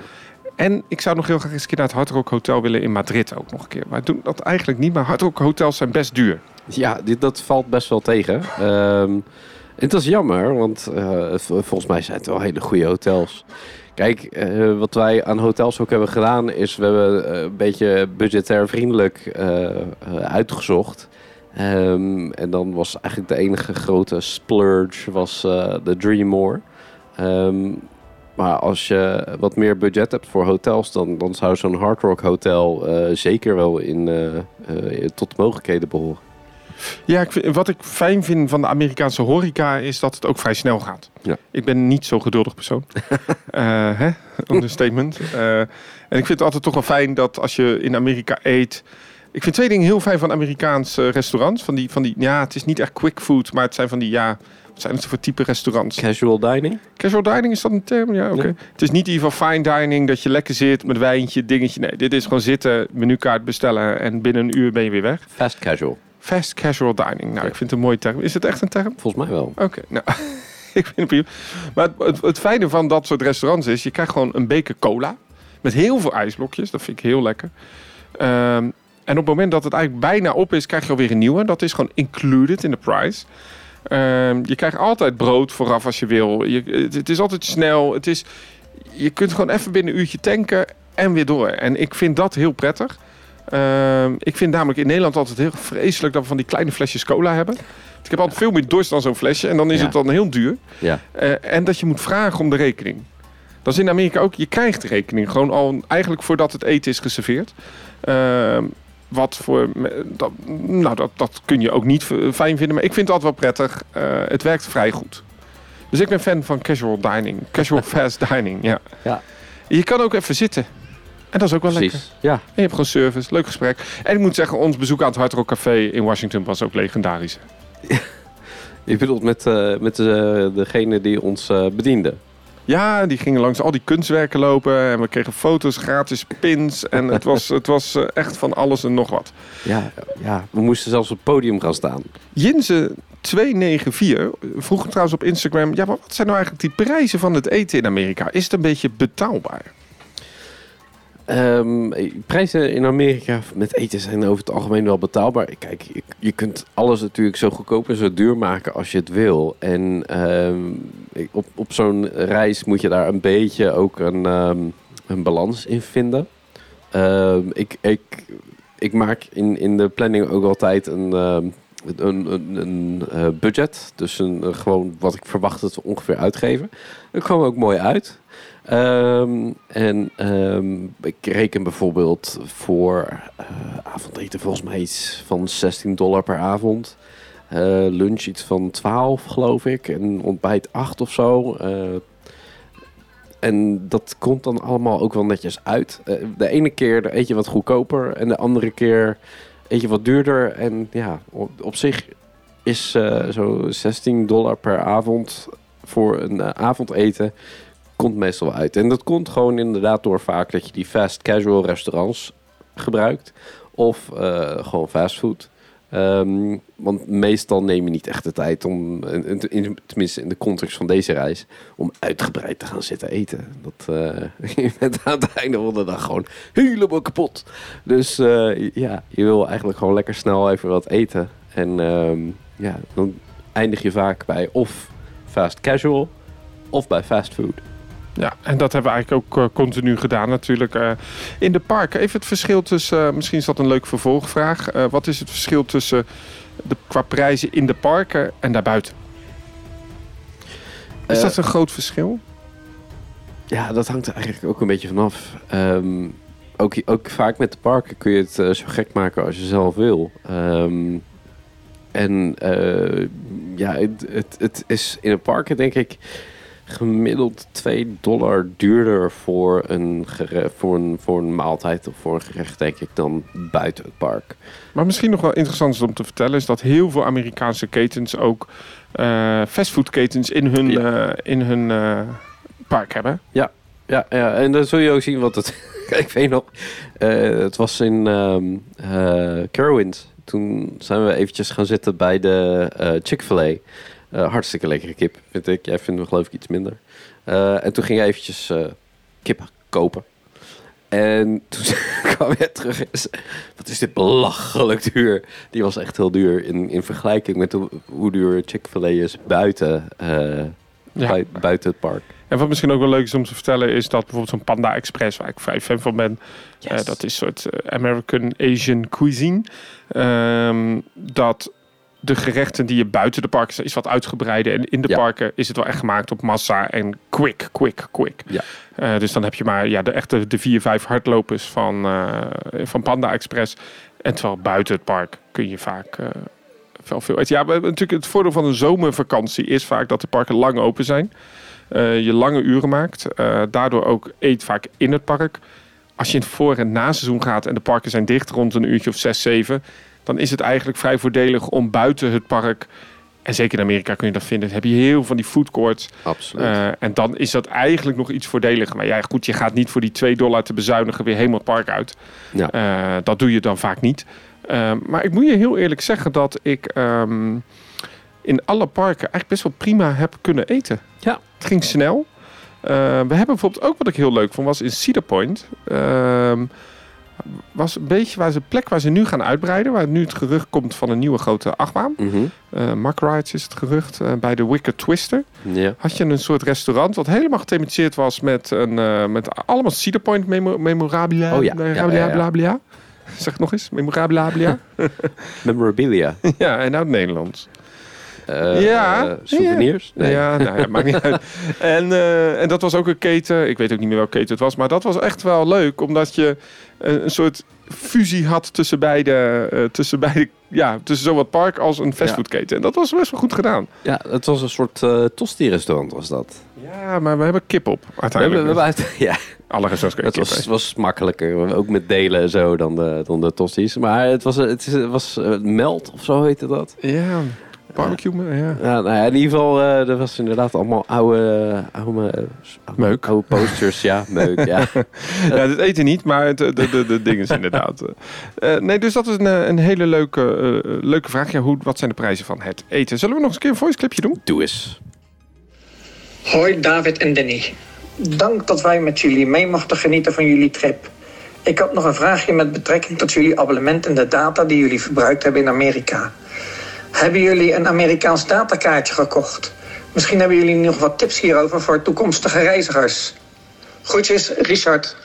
En ik zou nog heel graag eens een keer naar het Hard Rock Hotel willen in Madrid ook nog een keer. Maar doen dat eigenlijk niet. Maar Hard Rock Hotels zijn best duur. Ja, dit, dat valt best wel tegen. Ehm, en dat is jammer, want eh, volgens mij zijn het wel hele goede hotels. Kijk, eh, wat wij aan hotels ook hebben gedaan, is we hebben eh, een beetje budgetair vriendelijk uitgezocht. Ehm, en dan was eigenlijk de enige grote splurge was de Dreammore. Ehm, maar als je wat meer budget hebt voor hotels, dan, dan zou zo'n Hard Rock Hotel eh, zeker wel in, eh, eh, tot de mogelijkheden behoren. Ja, ik vind, wat ik fijn vind van de Amerikaanse horeca is dat het ook vrij snel gaat. Ja. Ik ben niet zo geduldig persoon. *laughs* Hè? Understatement. Eh, en ik vind het altijd toch wel fijn dat als je in Amerika eet... Ik vind twee dingen heel fijn van Amerikaanse restaurants. Van die, van die, ja, het is niet echt quick food, maar het zijn van die, ja... Zijn het voor type restaurants? Casual dining? Casual dining, is dat een term? Ja, oké. Ja. Het is niet in ieder geval fine dining, dat je lekker zit met wijntje, dingetje. Nee, dit is gewoon zitten, menukaart bestellen en binnen een uur ben je weer weg. Fast casual. Fast casual dining. Nou, ik vind het een mooie term. Is het echt een term? Volgens mij wel. Oké, nou, *laughs* ik vind het prima. Maar het, het, het fijne van dat soort restaurants is, je krijgt gewoon een beker cola met heel veel ijsblokjes. Dat vind ik heel lekker. Ehm, en op het moment dat het eigenlijk bijna op is, krijg je alweer een nieuwe. Dat is gewoon included in de price. Ehm, je krijgt altijd brood vooraf als je wil. Je, het, het is altijd snel. Het is, je kunt gewoon even binnen een uurtje tanken en weer door. En ik vind dat heel prettig. Ehm, ik vind namelijk in Nederland altijd heel vreselijk dat we van die kleine flesjes cola hebben. Ik heb altijd veel meer dorst dan zo'n flesje. En dan is Ja. het dan heel duur. Ja. Eh, en dat je moet vragen om de rekening. Dat is in Amerika ook. Je krijgt de rekening gewoon al eigenlijk voordat het eten is geserveerd. Ehm, wat voor. Dat, nou, dat, dat kun je ook niet fijn vinden. Maar ik vind dat wel prettig. Eh, het werkt vrij goed. Dus ik ben fan van casual dining. Casual *laughs* fast dining, ja. Ja. Je kan ook even zitten. En dat is ook wel lekker. Precies. Ja. En je hebt gewoon service, leuk gesprek. En ik moet zeggen, ons bezoek aan het Hard Rock Café in Washington was ook legendarisch. *laughs* Je bedoelt met, eh, met de, degene die ons eh, bediende. Ja, die gingen langs al die kunstwerken lopen en we kregen foto's, gratis pins. En het was, *laughs* het was eh, echt van alles en nog wat. Ja, ja, we moesten zelfs op het podium gaan staan. Jinze 294 vroeg trouwens op Instagram... Ja, maar wat zijn nou eigenlijk die prijzen van het eten in Amerika? Is het een beetje betaalbaar? Ehm, prijzen in Amerika met eten zijn over het algemeen wel betaalbaar. Kijk, je, kunt alles natuurlijk zo goedkoop en zo duur maken als je het wil. En ehm, op, op zo'n reis moet je daar een beetje ook een, ehm, een balans in vinden. Ik, ik, ik maak in, in de planning ook altijd een, een, een, een eh, budget. Dus een, een gewoon wat ik verwacht dat we ongeveer uitgeven. Dat kwam ook mooi uit. Ehm, en ehm, ik reken bijvoorbeeld voor eh, avondeten volgens mij iets van 16 dollar per avond. Eh, lunch iets van 12 geloof ik. En ontbijt 8 of zo. Eh, en dat komt dan allemaal ook wel netjes uit. De ene keer eet je wat goedkoper. En de andere keer eet je wat duurder. En ja, op, op zich is zo 16 dollar per avond voor een avondeten komt meestal uit. En dat komt gewoon inderdaad door vaak dat je die fast casual restaurants gebruikt. Of eh, gewoon fastfood. Ehm, want meestal neem je niet echt de tijd om, in- tenminste in de context van deze reis, om uitgebreid te gaan zitten eten. Dat, eh, *laughs* je bent aan het einde van de dag gewoon helemaal kapot. Dus eh, ja, je wil eigenlijk gewoon lekker snel even wat eten. En ehm, ja, dan eindig je vaak bij of fast casual of bij fast food. Ja, en dat hebben we eigenlijk ook eh, continu gedaan natuurlijk. eh, in de parken, even het verschil tussen... eh, misschien is dat een leuke vervolgvraag. Wat is het verschil tussen de, qua prijzen in de parken en daarbuiten? Is dat een groot verschil? Ja, dat hangt er eigenlijk ook een beetje vanaf. Ehm ook, ook vaak met de parken kun je het zo gek maken als je zelf wil. Ehm, en ja, het, het, het is in een parken denk ik gemiddeld 2 dollar duurder voor een, voor, een, voor een maaltijd of voor een gerecht denk ik dan buiten het park. Maar misschien nog wel interessant is om te vertellen... is dat heel veel Amerikaanse ketens ook eh fastfoodketens in hun, Ja. eh, in hun eh, park hebben. Ja, ja, en dan zul je ook zien wat het. *laughs* ik weet nog, het was in ehm eh, Carowinds. Toen zijn we eventjes gaan zitten bij de Chick-fil-A. Eh, hartstikke lekkere kip, vind ik. Jij vindt hem geloof ik iets minder. Eh, en toen ging jij eventjes eh, kip kopen. En toen *laughs* kwam hij terug en zei, wat is dit belachelijk duur. Die was echt heel duur in, in vergelijking met hoe, hoe duur Chick-fil-A is buiten, eh, Ja. bui- buiten het park. En wat misschien ook wel leuk is om te vertellen... is dat bijvoorbeeld zo'n Panda Express... waar ik vrij fan van ben... Eh, dat is een soort American Asian cuisine. Ehm, dat de gerechten die je buiten de parken is wat uitgebreider. En in de Ja. parken is het wel echt gemaakt op massa en quick, quick, quick. Ja. Eh, dus dan heb je maar ja, de echte de vier, vijf hardlopers van, eh, van Panda Express. En terwijl buiten het park kun je vaak eh, wel veel eten. Ja, hebben natuurlijk het voordeel van een zomervakantie is vaak dat de parken lang open zijn. Je lange uren maakt. Daardoor ook eet vaak in het park. Als je in het voor- en na-seizoen gaat en de parken zijn dicht rond een uurtje of zes, zeven, dan is het eigenlijk vrij voordelig om buiten het park, en zeker in Amerika kun je dat vinden, heb je heel veel van die food courts. Absoluut. Eh, en dan is dat eigenlijk nog iets voordeliger. Maar ja, goed, je gaat niet voor die 2 dollar te bezuinigen weer helemaal het park uit. Ja. Eh, dat doe je dan vaak niet. Eh, maar ik moet je heel eerlijk zeggen dat ik ehm, in alle parken eigenlijk best wel prima heb kunnen eten. Ja. Het ging snel. Eh, we hebben bijvoorbeeld ook wat ik heel leuk vond, was in Cedar Point. ehm, was een beetje waar ze plek waar ze nu gaan uitbreiden. Waar nu het gerucht komt van een nieuwe grote achtbaan. Mhm. Eh Mark Rides is het gerucht. eh, bij de Wicked Twister had je een soort restaurant wat helemaal gethematiseerd was met, een, eh, met allemaal Cedar Point memo memorabilia. Oh ja, memorabilia, ja, ja. bla, bla. Zeg het nog eens, *laughs* memorabilia. Memorabilia. *laughs* ja, en nou het Nederlands. Eh, Ja. eh, souvenirs? Nee. Ja, nou ja, maakt niet *laughs* uit. En, eh, en dat was ook een keten. Ik weet ook niet meer welke keten het was. Maar dat was echt wel leuk. Omdat je een, een soort fusie had tussen beide. tussen beide ja, tussen zowel het park als een fastfoodketen. En dat was best wel goed gedaan. Ja, het was een soort eh tosti-restaurant was dat. Ja, maar we hebben kip op. We hebben, we hebben *laughs* ja, Alle restaurants het was, was makkelijker. Ook met delen en zo dan de, dan de tosti's. Maar het was, het was melt of zo heette dat. Ja, barbecue. Ja. Ja, nou ja, in ieder geval, eh er was inderdaad allemaal oude, oude, oude, Meuk. oude posters. Ja, meuk, ja. *laughs* ja, het eten niet, maar het, de, de, de dingen is inderdaad. eh. Eh, nee, dus dat is een, eh, een hele leuke, eh, leuke vraag. Ja, hoe, wat zijn de prijzen van het eten? Zullen we nog eens een keer een voice clipje doen? Doe eens. Hoi David en Danny. Dank dat wij met jullie mee mochten genieten van jullie trip. Ik had nog een vraagje met betrekking tot jullie abonnement en de data die jullie verbruikt hebben in Amerika. Hebben jullie een Amerikaans datakaartje gekocht? Misschien hebben jullie nog wat tips hierover voor toekomstige reizigers. Groetjes, Richard.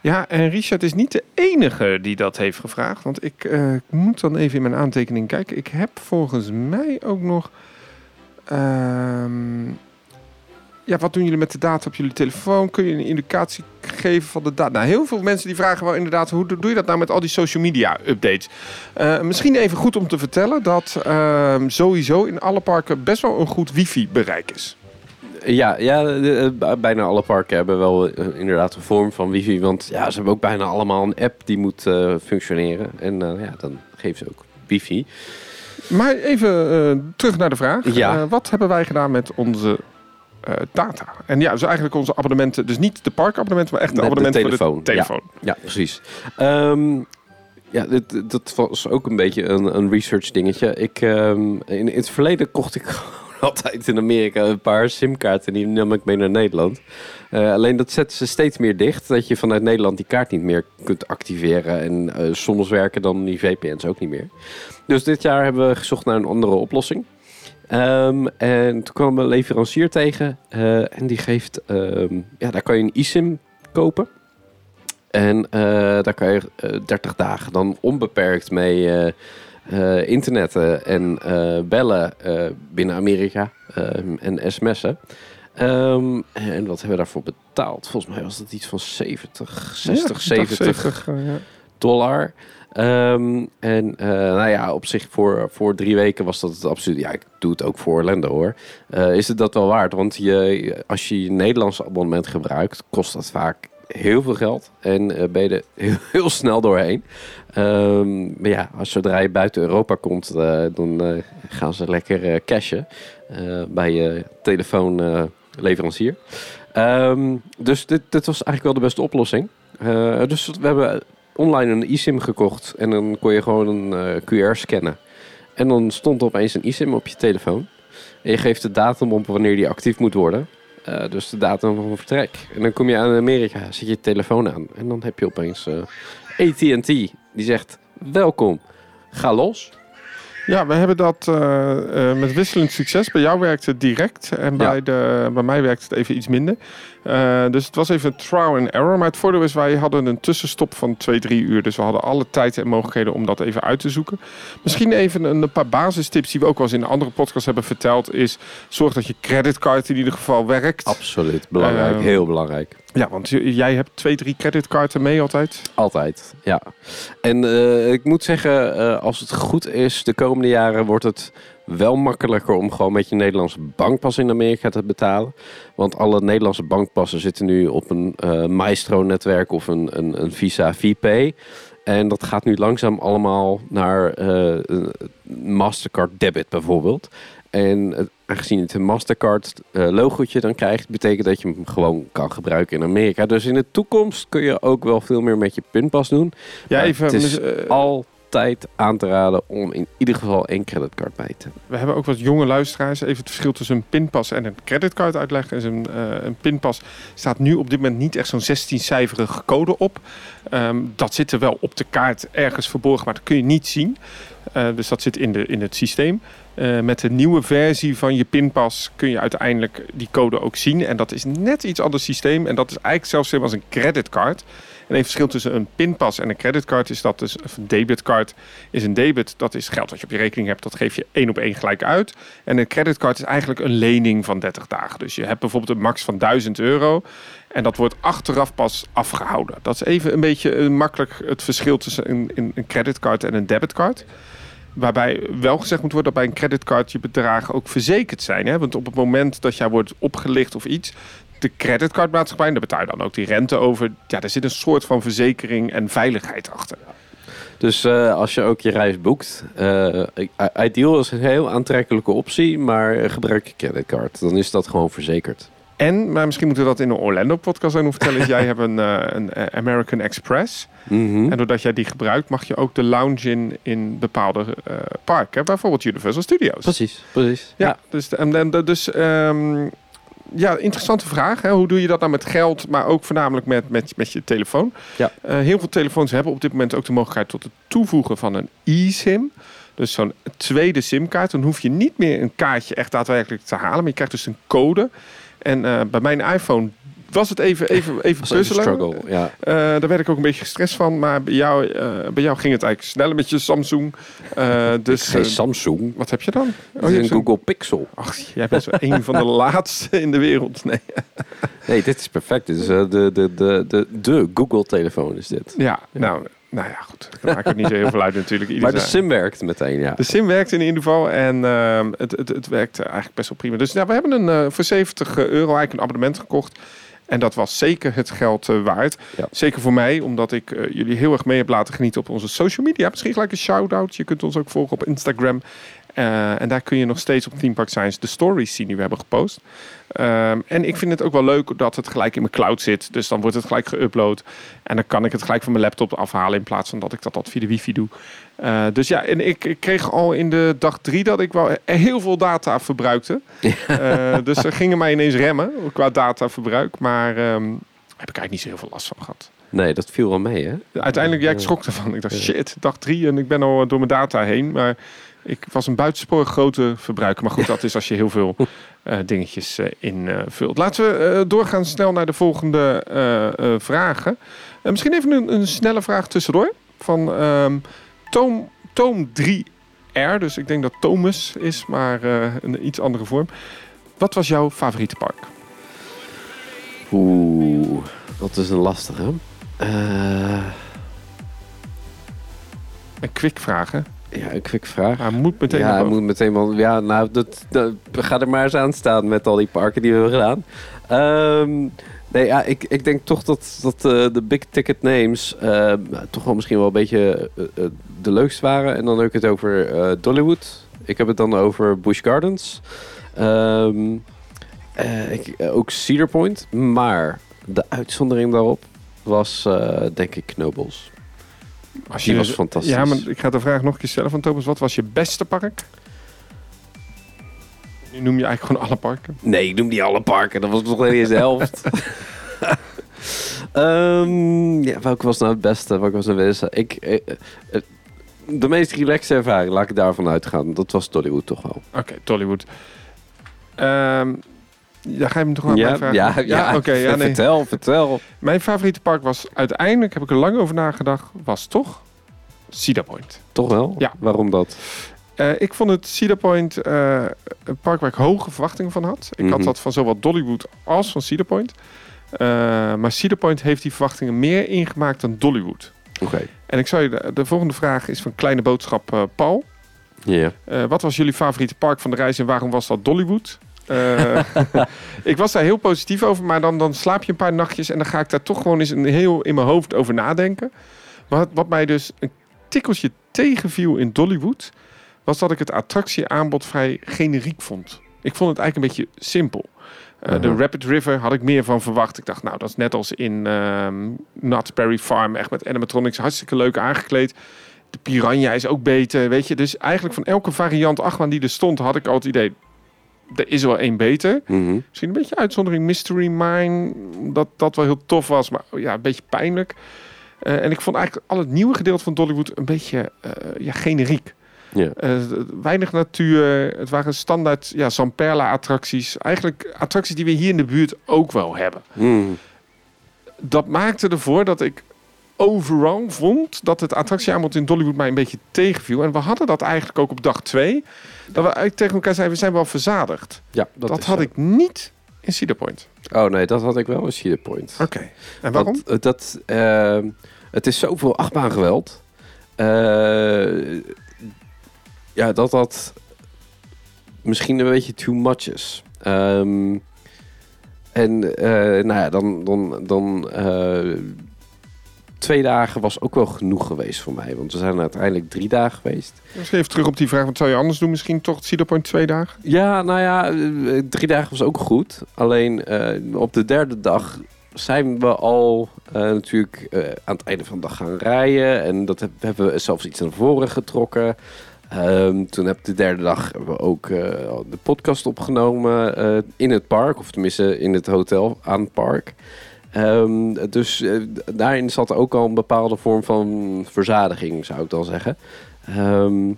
Ja, en Richard is niet de enige die dat heeft gevraagd. Want ik eh, moet dan even in mijn aantekening kijken. Ik heb volgens mij ook nog. ehm, ja, wat doen jullie met de data op jullie telefoon? Kun je een indicatie geven van de data? Nou, heel veel mensen die vragen wel inderdaad... hoe doe je dat nou met al die social media updates? Eh, misschien even goed om te vertellen dat ehm, sowieso in alle parken best wel een goed wifi-bereik is. Ja, ja eh, bijna alle parken hebben wel eh, inderdaad een vorm van wifi. Want ja, ze hebben ook bijna allemaal een app die moet functioneren. En ja, dan geven ze ook wifi. Maar even terug naar de vraag. Ja. Wat hebben wij gedaan met onze data? En ja, dus eigenlijk onze abonnementen. Dus niet de parkabonnementen, maar echt de abonnementen telefoon, voor de telefoon. Ja, precies. Ehm, ja, dit, dat was ook een beetje een, een research dingetje. Ik, ehm, in, in het verleden kocht ik *laughs* gewoon altijd in Amerika een paar simkaarten. Die nam ik mee naar Nederland. Eh, alleen dat zetten ze steeds meer dicht. Dat je vanuit Nederland die kaart niet meer kunt activeren. En eh, soms werken dan die VPN's ook niet meer. Dus dit jaar hebben we gezocht naar een andere oplossing. Ehm, en toen kwam een leverancier tegen. eh, en die geeft... ehm, ja, daar kan je een eSIM kopen. En eh, daar kan je eh, 30 dagen dan onbeperkt mee eh, eh, internetten en eh, bellen eh, binnen Amerika ehm, en sms'en. En wat hebben we daarvoor betaald? Volgens mij was dat iets van 70, 60, Ja, ik dacht 70 70, eh, ja. dollar. Ehm, en eh, nou ja, op zich voor, voor drie weken was dat het absoluut. Ja, ik doe het ook voor Orlando hoor. Eh, is het dat wel waard? Want je, als je je Nederlandse abonnement gebruikt, kost dat vaak heel veel geld. En eh, ben je er *laughs* heel, snel doorheen. Ehm, maar ja, als zodra je buiten Europa komt, dan gaan ze lekker cashen bij je telefoonleverancier. Ehm, dus dit, dit was eigenlijk wel de beste oplossing. Dus we hebben online een eSIM gekocht en dan kon je gewoon een eh, QR scannen. En dan stond er opeens een eSIM op je telefoon. En je geeft de datum op wanneer die actief moet worden. Eh, dus de datum van vertrek. En dan kom je aan Amerika, zet je je telefoon aan. En dan heb je opeens eh AT&T die zegt, welkom, ga los. Ja, we hebben dat met wisselend succes. Bij jou werkt het direct en bij, de, bij mij werkt het even iets minder. Eh, dus het was even trial and error. Maar het voordeel is, wij hadden een tussenstop van 2, 3 uur. Dus we hadden alle tijd en mogelijkheden om dat even uit te zoeken. Misschien even een, een paar basistips die we ook wel eens in andere podcast hebben verteld. Is zorg dat je creditcard in ieder geval werkt. Absoluut, belangrijk, Ehm, heel belangrijk. Ja, want jij hebt twee, drie creditcarden mee altijd. Altijd, ja. En eh, ik moet zeggen, eh, als het goed is, de komende jaren wordt het wel makkelijker om gewoon met je Nederlandse bankpas in Amerika te betalen. Want alle Nederlandse bankpassen zitten nu op een eh, Maestro-netwerk of een, een, een Visa VPay. En dat gaat nu langzaam allemaal naar eh, Mastercard debit bijvoorbeeld. En eh, aangezien het een Mastercard logootje dan krijgt, betekent dat je hem gewoon kan gebruiken in Amerika. Dus in de toekomst kun je ook wel veel meer met je pinpas doen. Ja, even. het is Al altijd aan te raden om in ieder geval één creditcard bij te hebben. We hebben ook wat jonge luisteraars. Even het verschil tussen een pinpas en een creditcard uitleggen. Dus een, eh, een pinpas staat nu op dit moment niet echt zo'n 16-cijferige code op. Ehm, dat zit er wel op de kaart ergens verborgen, maar dat kun je niet zien. Eh, dus dat zit in, de, in het systeem. Eh, met de nieuwe versie van je pinpas kun je uiteindelijk die code ook zien. En dat is net iets ander systeem. En dat is eigenlijk zelfs als een creditcard. En een verschil tussen een pinpas en een creditcard is dat dus een debitcard is een debit. Dat is geld wat je op je rekening hebt. Dat geef je één op één gelijk uit. En een creditcard is eigenlijk een lening van 30 dagen. Dus je hebt bijvoorbeeld een max van 1000 euro. En dat wordt achteraf pas afgehouden. Dat is even een beetje eh, makkelijk het verschil tussen een, een, creditcard en een debitcard. Waarbij wel gezegd moet worden dat bij een creditcard je bedragen ook verzekerd zijn. Hè? Want op het moment dat jij wordt opgelicht of iets, de creditcardmaatschappij, daar betaal je dan ook die rente over. Ja, er zit een soort van verzekering en veiligheid achter. Dus eh, als je ook je reis boekt, uh, is een heel aantrekkelijke optie, maar gebruik je creditcard. Dan is dat gewoon verzekerd. En, maar misschien moeten we dat in een Orlando-podcast zijn vertellen. jij *laughs* hebt een, uh, een American Express. Mhm. En doordat jij die gebruikt, mag je ook de lounge in in bepaalde uh, parken. Bijvoorbeeld Universal Studios. Precies, precies. Ja, dus, en, en, dus um, ja, interessante vraag. Hè? Hoe doe je dat nou met geld, maar ook voornamelijk met, met, met je telefoon? Ja. Uh, heel veel telefoons hebben op dit moment ook de mogelijkheid tot het toevoegen van een eSIM. Dus zo'n tweede SIM-kaart. Dan hoef je niet meer een kaartje echt daadwerkelijk te halen. Maar je krijgt dus een code. En uh, bij mijn iPhone was het even, even, *laughs* even puzzelen. struggle, ja. Uh, daar werd ik ook een beetje gestrest van. Maar bij jou, uh, bij jou ging het eigenlijk sneller met je Samsung. Uh, dus, Geen Samsung. Wat heb je dan? Oh, je een Google Pixel. Ach, jij bent zo een van de *laughs* laatste in de wereld. Nee, nee dit is perfect. Dit is de, de, de, de, de Google-telefoon is dit. Ja, ja. nou... Nou ja, goed. Daar maakt het niet zo heel veel uit natuurlijk. Ieder maar de sim werkt meteen, ja. De sim werkt in ieder geval en uh, het, het, het werkt eigenlijk best wel prima. Dus nou, we hebben een, uh, voor 70 euro eigenlijk een abonnement gekocht. En dat was zeker het geld uh, waard. Ja. Zeker voor mij, omdat ik uh, jullie heel erg mee heb laten genieten op onze social media. Misschien gelijk een shout-out. Je kunt ons ook volgen op Instagram. Uh, en daar kun je nog steeds op Theme Park Science de stories zien die we hebben gepost. Um, en ik vind het ook wel leuk dat het gelijk in mijn cloud zit. Dus dan wordt het gelijk geüpload. En dan kan ik het gelijk van mijn laptop afhalen in plaats van dat ik dat, dat via de wifi doe. Uh, dus ja, en ik, ik, kreeg al in de dag drie dat ik wel heel veel data verbruikte. uh, dus er gingen mij ineens remmen qua dataverbruik. Maar um, heb ik eigenlijk niet zo heel veel last van gehad. Nee, dat viel wel mee, hè? Uiteindelijk, ja, ik schrok ervan. Ik dacht, shit, dag drie en ik ben al door mijn data heen. Maar ik was een buitensporig grote verbruiker. Maar goed, dat is als je heel veel uh, dingetjes uh, invult. Laten we uh, doorgaan snel naar de volgende vragen. misschien even een, een, snelle vraag tussendoor. Van um, Toom, Toom 3R. Dus ik denk dat Thomas is, maar een iets andere vorm. Wat was jouw favoriete park? Oeh, dat is een lastige. Uh... Een quick vraag, hè? Ja, een quick vraag. Hij moet meteen Ja, moet meteen wel. Ja, nou, dat, dat, ga er maar eens aan staan met al die parken die we hebben gedaan. Um, nee, ja, ik, ik denk toch dat, dat uh, de big ticket names uh, toch wel misschien wel een beetje uh, de leukste waren. En dan heb ik het over Dollywood. Ik heb het dan over Busch Gardens. Um, ik, ook Cedar Point. Maar de uitzondering daarop was denk ik Knobles. Als die was fantastisch. Ja, maar ik ga de vraag nog een keer stellen van Thomas. Wat was je beste park? Nu noem je eigenlijk gewoon alle parken. Nee, ik noem die alle parken. Dat was nog niet eens de helft. um, *laughs* ja, welke was nou het beste? Welke was nou het beste? Ik, ik, de meest relaxe ervaring, laat ik daarvan uitgaan. Dat was Dollywood toch wel. Oké, okay, Dollywood. Um, ja, ga je hem toch wel ja, vragen? Ja, ja, ja, oké. Okay, ja, nee. vertel, vertel. Mijn favoriete park was uiteindelijk, heb ik er lang over nagedacht, was toch Cedar Point. Toch wel? Ja. Waarom dat? Uh, ik vond het Cedar Point uh, een park waar ik hoge verwachtingen van had. Ik Mhm. had dat van zowel Dollywood als van Cedar Point. Uh, maar Cedar Point heeft die verwachtingen meer ingemaakt dan Dollywood. Oké. Okay. En ik zou je de, de, volgende vraag is van Kleine Boodschap Paul. Ja. Yeah. wat was jullie favoriete park van de reis en waarom was dat Dollywood? Uh, *laughs* ik was daar heel positief over, maar dan, dan slaap je een paar nachtjes en dan ga ik daar toch gewoon eens een heel in mijn hoofd over nadenken. Wat, wat mij dus een tikkeltje tegenviel in Dollywood, was dat ik het attractieaanbod vrij generiek vond. Ik vond het eigenlijk een beetje simpel. Uh, uh -huh. De Rapid River had ik meer van verwacht. Ik dacht, nou, dat is net als in um, Nutberry Farm, echt met animatronics, hartstikke leuk aangekleed. De Piranha is ook beter, weet je. Dus eigenlijk van elke variant achtbaan die er stond, had ik al het idee... Er is wel één beter. Mhm. Misschien een beetje uitzondering Mystery Mine. Dat dat wel heel tof was, maar ja, een beetje pijnlijk. Eh, en ik vond eigenlijk al het nieuwe gedeelte van Dollywood een beetje eh, ja, generiek. Eh, weinig natuur. Het waren standaard ja, Zamperla attracties. Eigenlijk attracties die we hier in de buurt ook wel hebben. Mhm. Dat maakte ervoor dat ik overal vond dat het attractieaanbod in Dollywood mij een beetje tegenviel. En we hadden dat eigenlijk ook op dag twee. Dat we eigenlijk tegen elkaar zeiden, we zijn wel verzadigd. Ja, Dat, dat, had zo. ik niet in Cedar Point. Oh nee, dat had ik wel in Cedar Point. Oké. En waarom? Want, eh, dat, ehm, het is zoveel achtbaangeweld. Eh ja, dat dat misschien een beetje too much is. Ehm, en eh, nou ja, dan, dan, dan eh, twee dagen was ook wel genoeg geweest voor mij. Want we zijn uiteindelijk drie dagen geweest. Misschien even terug op die vraag. Wat zou je anders doen? Misschien toch Cedar Point twee dagen? Ja, nou ja, eh, drie dagen was ook goed. Alleen eh, op de derde dag zijn we al eh, natuurlijk aan het einde van de dag gaan rijden. En dat heb- hebben we zelfs iets naar voren getrokken. Ehm, toen heb de derde dag hebben we ook de podcast opgenomen in het park. Of tenminste in het hotel aan het park. Ehm, dus eh, daarin zat ook al een bepaalde vorm van verzadiging, zou ik dan zeggen. Ehm,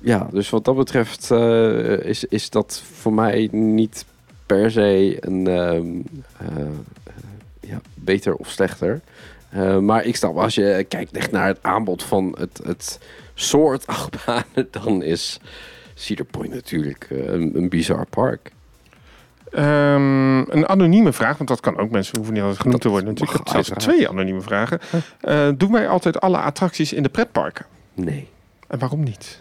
ja, dus wat dat betreft eh, is, is dat voor mij niet per se een ehm, eh, ja, beter of slechter. Maar ik snap, als je kijkt echt naar het aanbod van het, het soort *laughs* achtbanen, dan is Cedar Point natuurlijk een, een bizar park. Ehm, een anonieme vraag, want dat kan ook. Mensen hoeven niet altijd genoemd te Dat worden. Natuurlijk. mag Ik heb zelfs uiteraard. twee anonieme vragen. Eh, doen wij altijd alle attracties in de pretparken? Nee. En waarom niet?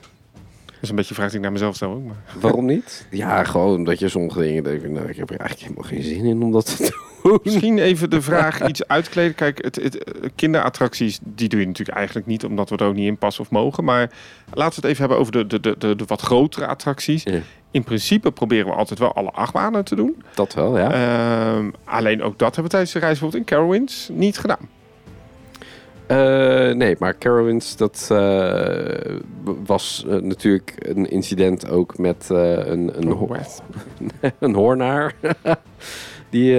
Dat is een beetje een vraag die ik naar mezelf stel ook. Maar... *laughs* Waarom niet? Ja, gewoon omdat je sommige dingen denkt, nou, ik heb er eigenlijk helemaal geen zin in om dat te doen. Misschien even de vraag iets uitkleden. Kijk, het, het, eh, kinderattracties, die doe je natuurlijk eigenlijk niet, omdat we er ook niet in passen of mogen. Maar laten we het even hebben over de, de, de, de, de wat grotere attracties. Ja. In principe proberen we altijd wel alle achtbanen te doen. Dat wel, ja. Ehm, alleen ook dat hebben we tijdens de reis bijvoorbeeld in Carowinds niet gedaan. Eh, nee, maar Carowinds, dat eh, was eh, natuurlijk een incident ook met een, een, ho- *laughs* een hoornaar. *laughs* die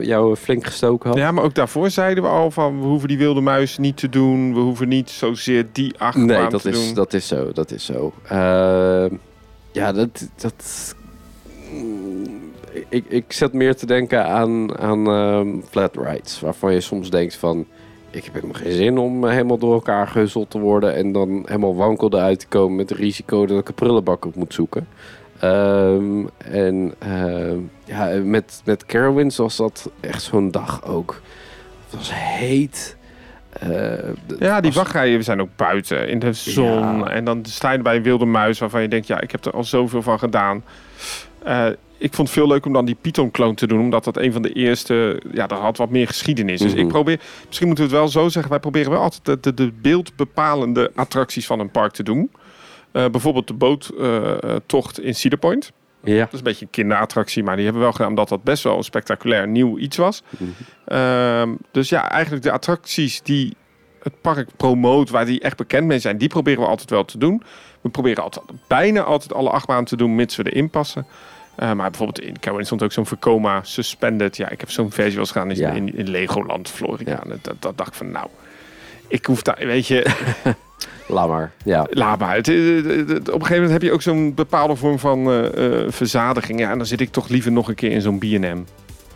jou flink gestoken had. Ja, maar ook daarvoor zeiden we al van we hoeven die wilde muis niet te doen. We hoeven niet zozeer die achtbaan nee, dat te is, doen. dat is zo. Dat is zo. Eh, ja, dat... dat ik, ik zat meer te denken aan, aan ehm, flat rides. Waarvan je soms denkt van... Ik heb helemaal geen zin om eh, helemaal door elkaar gehuzzeld te worden. En dan helemaal wankel eruit te komen met het risico dat ik een prullenbak op moet zoeken. Ehm, en ehm, ja, met, met Carowinds was dat echt zo'n dag ook. Het was heet. Eh, Ja, die was- wachtrijen we zijn ook buiten in de zon. Ja. En dan sta je bij een wilde muis waarvan je denkt, ja, ik heb er al zoveel van gedaan. Eh, ik vond het veel leuk om dan die Python-kloon te doen, omdat dat een van de eerste, ja, dat had wat meer geschiedenis. Dus Mhm. ik probeer, misschien moeten we het wel zo zeggen, wij proberen wel altijd de, de, de beeldbepalende attracties van een park te doen. Eh, bijvoorbeeld de boottocht in Cedar Point. Ja. Dat is een beetje een kinderattractie, maar die hebben we wel gedaan omdat dat best wel een spectaculair nieuw iets was. Mhm. Ehm, dus ja, eigenlijk de attracties die het park promoot, waar die echt bekend mee zijn, die proberen we altijd wel te doen. We proberen altijd, bijna altijd alle achtbanen te doen, mits we erin passen. Eh, maar bijvoorbeeld in Carolina stond ook zo'n Vekoma Suspended. Ja, ik heb zo'n versie wel eens gedaan Ja. in, in Legoland, Florida. Ja. Dat, dat dacht ik van, nou, ik hoef daar, weet je, *laughs* Laat maar. Ja. laat maar. Het, op een gegeven moment heb je ook zo'n bepaalde vorm van eh, eh, verzadiging. Ja, en dan zit ik toch liever nog een keer in zo'n B&M.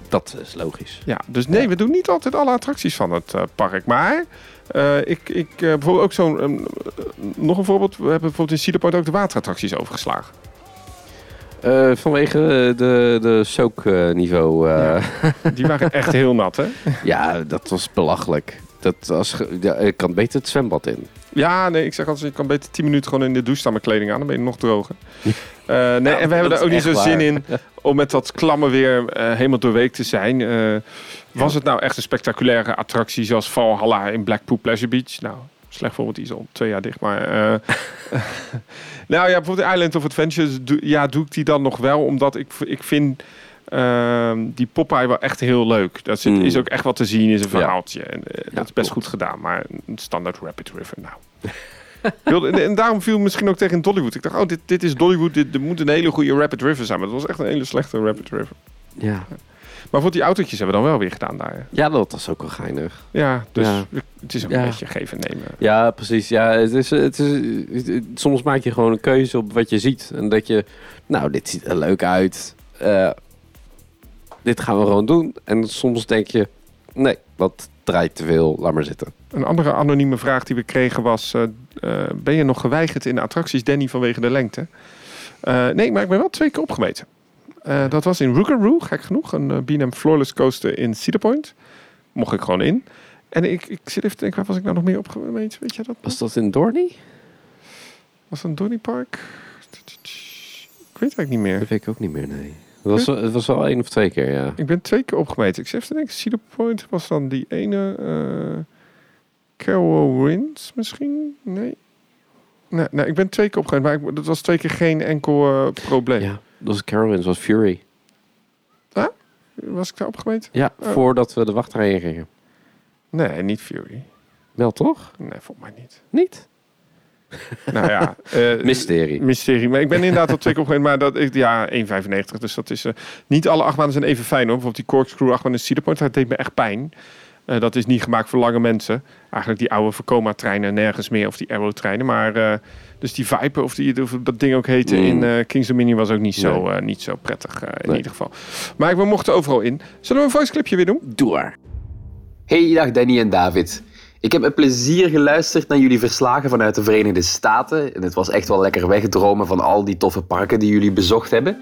Dat is logisch. Ja, dus nee, Ja. we doen niet altijd alle attracties van het park. Maar eh, ik, ik eh, bijvoorbeeld ook zo'n. ehm, eh, nog een voorbeeld. We hebben bijvoorbeeld in Cedar Point ook de waterattracties overgeslagen. Eh, vanwege de, de soakniveau. Die waren echt heel nat, hè? *laughs* ja, dat was belachelijk. Dat ge- ja, ik kan beter het zwembad in. Ja, nee, ik zeg altijd, je kan beter 10 minuten gewoon in de douche staan met kleding aan. Dan ben je nog droger. *laughs* Eh, nee, en we hebben er ook niet zo zin in *laughs* om met dat klamme weer eh, helemaal doorweekt te zijn. Eh, was het nou echt een spectaculaire attractie zoals Valhalla in Blackpool Pleasure Beach? Nou, slecht voorbeeld, die is al twee jaar dicht. Maar, *laughs* nou ja, bijvoorbeeld Island of Adventures, doe, ja, doe ik die dan nog wel. Omdat ik, ik vind ehm, die Popeye wel echt heel leuk. Dat zit, Mm. is ook echt wat te zien in zijn Ja. verhaaltje. En, eh, dat is best klopt. goed gedaan, maar een standaard Rapid River, nou. En, en daarom viel misschien ook tegen Dollywood. Ik dacht, oh, dit, dit is Dollywood, dit, dit moet een hele goede Rapid River zijn. Maar het was echt een hele slechte Rapid River. Ja. Maar voor die autootjes hebben we dan wel weer gedaan daar. ja, dat was ook wel geinig. Ja, dus Ja. het is een beetje geven en nemen. Ja, precies. Ja, het is, het is, het- het- soms maak je gewoon een keuze op wat je ziet. En dat je, nou, dit ziet er leuk uit. Eh, dit gaan we gewoon doen. En soms denk je, nee, dat draait te veel. Laat maar zitten. Een andere anonieme vraag die we kregen was... eh, eh, ben je nog geweigerd in de attracties, Danny, vanwege de lengte? Eh, nee, maar ik ben wel twee keer opgemeten. Dat was in Rougarou, gek genoeg. Een B&M Floorless Coaster in Cedar Point. Mocht ik gewoon in. En ik, ik zit even te denken, waar was ik nou nog meer opgemeten? Weet je dat? Was dat in Dorney? Was het een Donny Park? Ik weet het eigenlijk niet meer. Dat weet ik ook niet meer, nee. Het was, het was wel één of twee keer, ja. Ik ben twee keer opgemeten. Ik te denken, Cedar Point was dan die ene... eh Carol Winds misschien? Nee. Nee, nee, ik ben twee keer opgemeten, maar ik, dat was twee keer geen enkel eh, probleem. Ja, dat was Carowinds, was Fury. Was ik daar opgemeten? Ja, Oh. voordat we de wachtrij in gingen. Nee, niet Fury. Wel toch? Nee, volgens mij niet. Niet? *laughs* nou ja, eh, Mysterie. mysterie. Maar ik ben inderdaad al twee keer opgemeten, maar dat, ik- ja, 1,95. Dus dat is... eh, niet alle achtbanen zijn even fijn hoor. Bijvoorbeeld die corkscrew achtbaan in Cedar Point, dat deed me echt pijn. Eh, dat is niet gemaakt voor lange mensen. Eigenlijk die oude Vekoma-treinen nergens meer. Of die Arrow-treinen. Maar dus die Viper, of, die, of dat ding ook heette Mm. in eh, Kings Dominion... was ook niet zo, Nee. niet zo prettig in Nee. ieder geval. Maar we mochten overal in. Zullen we een voice clipje weer doen? Doe maar. Hey, dag Danny en David. Ik heb met plezier geluisterd naar jullie verslagen vanuit de Verenigde Staten. En het was echt wel lekker wegdromen van al die toffe parken die jullie bezocht hebben.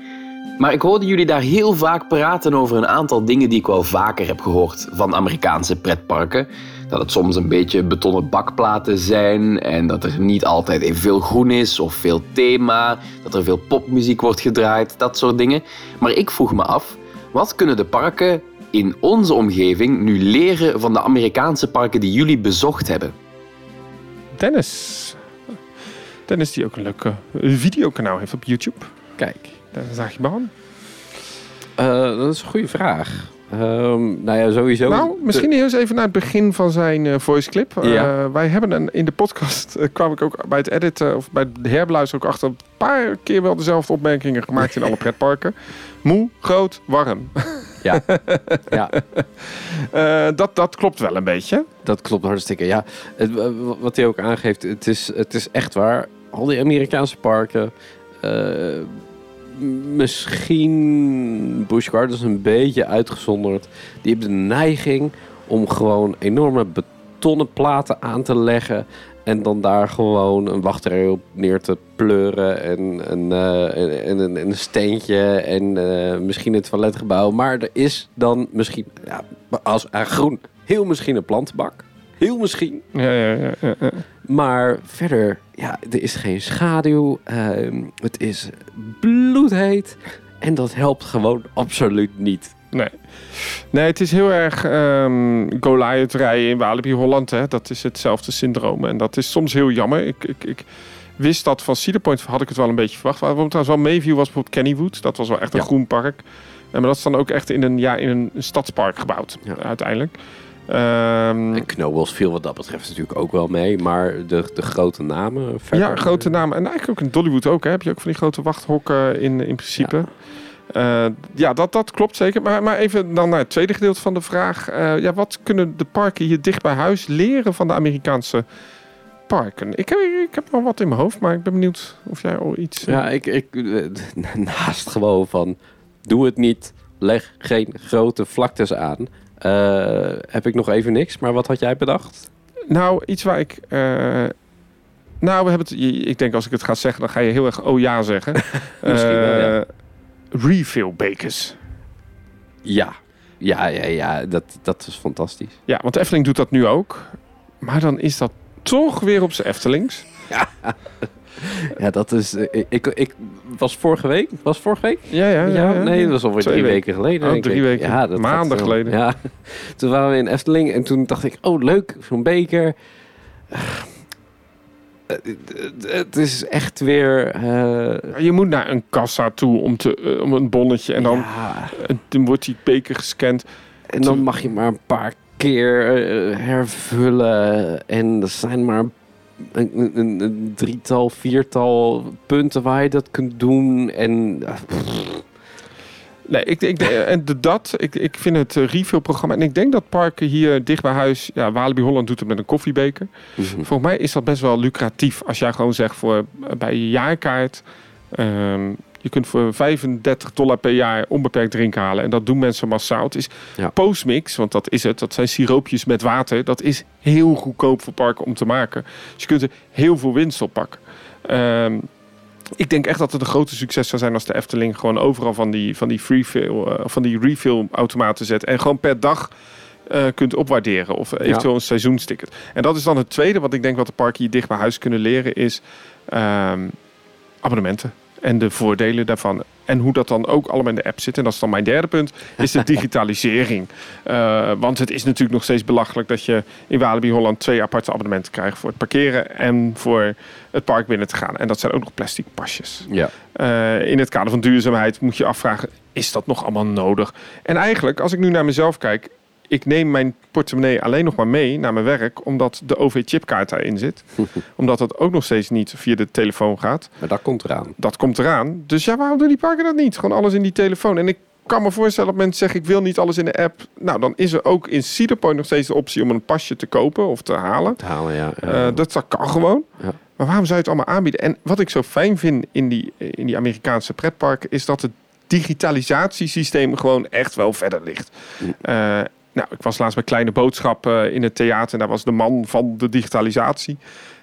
Maar ik hoorde jullie daar heel vaak praten over een aantal dingen die ik wel vaker heb gehoord van Amerikaanse pretparken. Dat het soms een beetje betonnen bakplaten zijn en dat er niet altijd even veel groen is of veel thema, dat er veel popmuziek wordt gedraaid, dat soort dingen. Maar ik vroeg me af, wat kunnen de parken in onze omgeving nu leren van de Amerikaanse parken die jullie bezocht hebben? Dennis. Dennis die ook een leuk videokanaal heeft op YouTube. Kijk. Daar zag je me aan. Eh, dat is een goede vraag. Ehm, nou ja, sowieso. Nou, misschien eens even naar het begin van zijn eh, voice clip. Eh, Ja. wij hebben een, in de podcast, kwam ik ook bij het editen of bij de herbeluisteren ook achter een paar keer wel dezelfde opmerkingen gemaakt in alle pretparken. *laughs* Moe, groot, warm. Ja. *laughs* ja, Eh, dat, dat klopt wel een beetje. dat klopt hartstikke. Ja, het, wat hij ook aangeeft, het is, het is echt waar. Al die Amerikaanse parken. eh, misschien Busch Gardens een beetje uitgezonderd. Die hebben de neiging om gewoon enorme betonnen platen aan te leggen. En dan daar gewoon een wachtrij op neer te pleuren. En, een eh, en, en, en een steentje. En eh, misschien het toiletgebouw. Maar er is dan misschien, ja, als uh, groen, heel misschien een plantenbak. Heel misschien. Ja, ja, ja, ja, ja. Maar verder, ja, er is geen schaduw. Ehm, het is bloedheet. En dat helpt gewoon absoluut niet. Nee. nee, het is heel erg um, Goliath rijden in Walibi Holland. Hè. Dat is hetzelfde syndroom. En dat is soms heel jammer. Ik, ik, ik wist dat van Cedar Point had ik het wel een beetje verwacht. Waar we trouwens wel Mayview was bijvoorbeeld Kennywood. Dat was wel echt een Ja. groen park. En maar dat is dan ook echt in een, ja, in een stadspark gebouwd, Ja. uiteindelijk. Ehm, En Knobels viel wat dat betreft natuurlijk ook wel mee. Maar de, de grote namen verder... ja, grote namen. En eigenlijk ook in Dollywood ook. Hè. Heb je ook van die grote wachthokken in, in principe. Ja. Ja, ja dat, dat klopt zeker. Maar, maar even dan naar het tweede gedeelte van de vraag. Eh, ja, wat kunnen de parken hier dicht bij huis leren van de Amerikaanse parken? Ik heb, ik heb wel wat in mijn hoofd, maar ik ben benieuwd of jij al iets... eh, Ja, ik, ik, eh, *laughs* naast gewoon van... Doe het niet. Leg geen grote vlaktes aan. eh, heb ik nog even niks. Maar wat had jij bedacht? Nou, iets waar ik... eh, nou, we hebben het... Ik denk als ik het ga zeggen, dan ga je heel erg oh ja zeggen. *laughs* Misschien wel, ja. Refill bakers. Ja. Ja, ja, ja. Dat, dat is fantastisch. Ja, want de Efteling doet dat nu ook. Maar dan is dat toch weer op zijn Eftelings. Ja, *laughs* dat is... eh, Ik, ik was vorige week... Was vorige week? Ja, ja, ja. ja. nee, dat was alweer drie weken. weken geleden. Oh, drie weken. Ja, dat Maanden gaat, geleden. Ja. Toen waren we in Efteling en toen dacht ik, oh leuk, zo'n beker. Het is echt weer... eh, Je moet naar een kassa toe om, te, eh, om een bonnetje en dan, ja, dan wordt die beker gescand. en dan mag je maar een paar keer eh, hervullen. En er zijn maar een, een, een- een drietal, viertal punten waar je dat kunt doen. En eh, Nee, ik, ik, en de dat, ik, ik vind het eh, refill-programma. En ik denk dat parken hier dicht bij huis. Ja, Walibi Holland doet het met een koffiebeker. Volgens mij is dat best wel lucratief. Als jij gewoon zegt voor eh, bij je jaarkaart. ehm, je kunt voor 35 dollar per jaar onbeperkt drinken halen. En dat doen mensen massaal. Het is Ja. postmix, want dat is het. Dat zijn siroopjes met water. Dat is heel goedkoop voor parken om te maken. Dus je kunt er heel veel winst op pakken. Ehm, ik denk echt dat het een grote succes zou zijn als de Efteling gewoon overal van die, van die, freefill, eh, van die refill automaten zet. En gewoon per dag eh, kunt opwaarderen. Of eventueel een seizoensticket. En dat is dan het tweede wat ik denk wat de parken hier dicht bij huis kunnen leren. Is ehm, abonnementen. En de voordelen daarvan. En hoe dat dan ook allemaal in de app zit. En dat is dan mijn derde punt. Is de *laughs* digitalisering. Eh, want het is natuurlijk nog steeds belachelijk dat je in Walibi Holland twee aparte abonnementen krijgt. Voor het parkeren en voor het park binnen te gaan. En dat zijn ook nog plastic pasjes. ja. Eh, in het kader van duurzaamheid moet je afvragen, is dat nog allemaal nodig? En eigenlijk, als ik nu naar mezelf kijk, ik neem mijn portemonnee alleen nog maar mee naar mijn werk, omdat de OV-chipkaart daarin zit. *laughs* omdat dat ook nog steeds niet via de telefoon gaat. Maar dat komt eraan. Dat komt eraan. Dus ja, waarom doen die parken dat niet? Gewoon alles in die telefoon. En ik kan me voorstellen dat mensen zeggen, ik wil niet alles in de app. Nou, dan is er ook in Cedar Point nog steeds de optie om een pasje te kopen of te halen. Te halen, ja. Eh, dat, dat kan gewoon. Ja. Maar waarom zou je het allemaal aanbieden? En wat ik zo fijn vind in die, in die Amerikaanse pretparken... is dat het digitalisatiesysteem gewoon echt wel verder ligt. Mm. Eh, nou, ik was laatst bij Kleine Boodschap eh, in het theater... en daar was de man van de digitalisatie.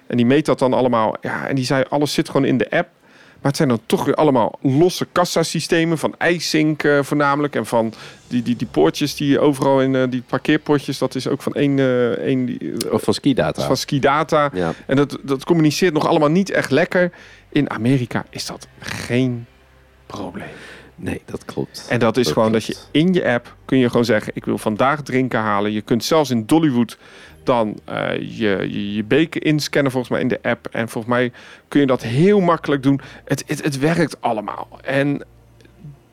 En die meet dat dan allemaal. Ja, en die zei, alles zit gewoon in de app. Maar het zijn dan toch weer allemaal losse kassasystemen... van ijsink eh, voornamelijk... en van die, die, die poortjes die overal in eh, die parkeerpotjes... dat is ook van één... eh, één die, Of van skidata. van Skidata. Ja. En dat, dat communiceert nog allemaal niet echt lekker. In Amerika is dat geen probleem. Nee, dat klopt. En dat is Dat gewoon dat je in je app kun je gewoon zeggen: ik wil vandaag drinken halen. Je kunt zelfs in Dollywood dan eh, je, je, je beker inscannen volgens mij in de app. En volgens mij kun je dat heel makkelijk doen. Het, het, het werkt allemaal. En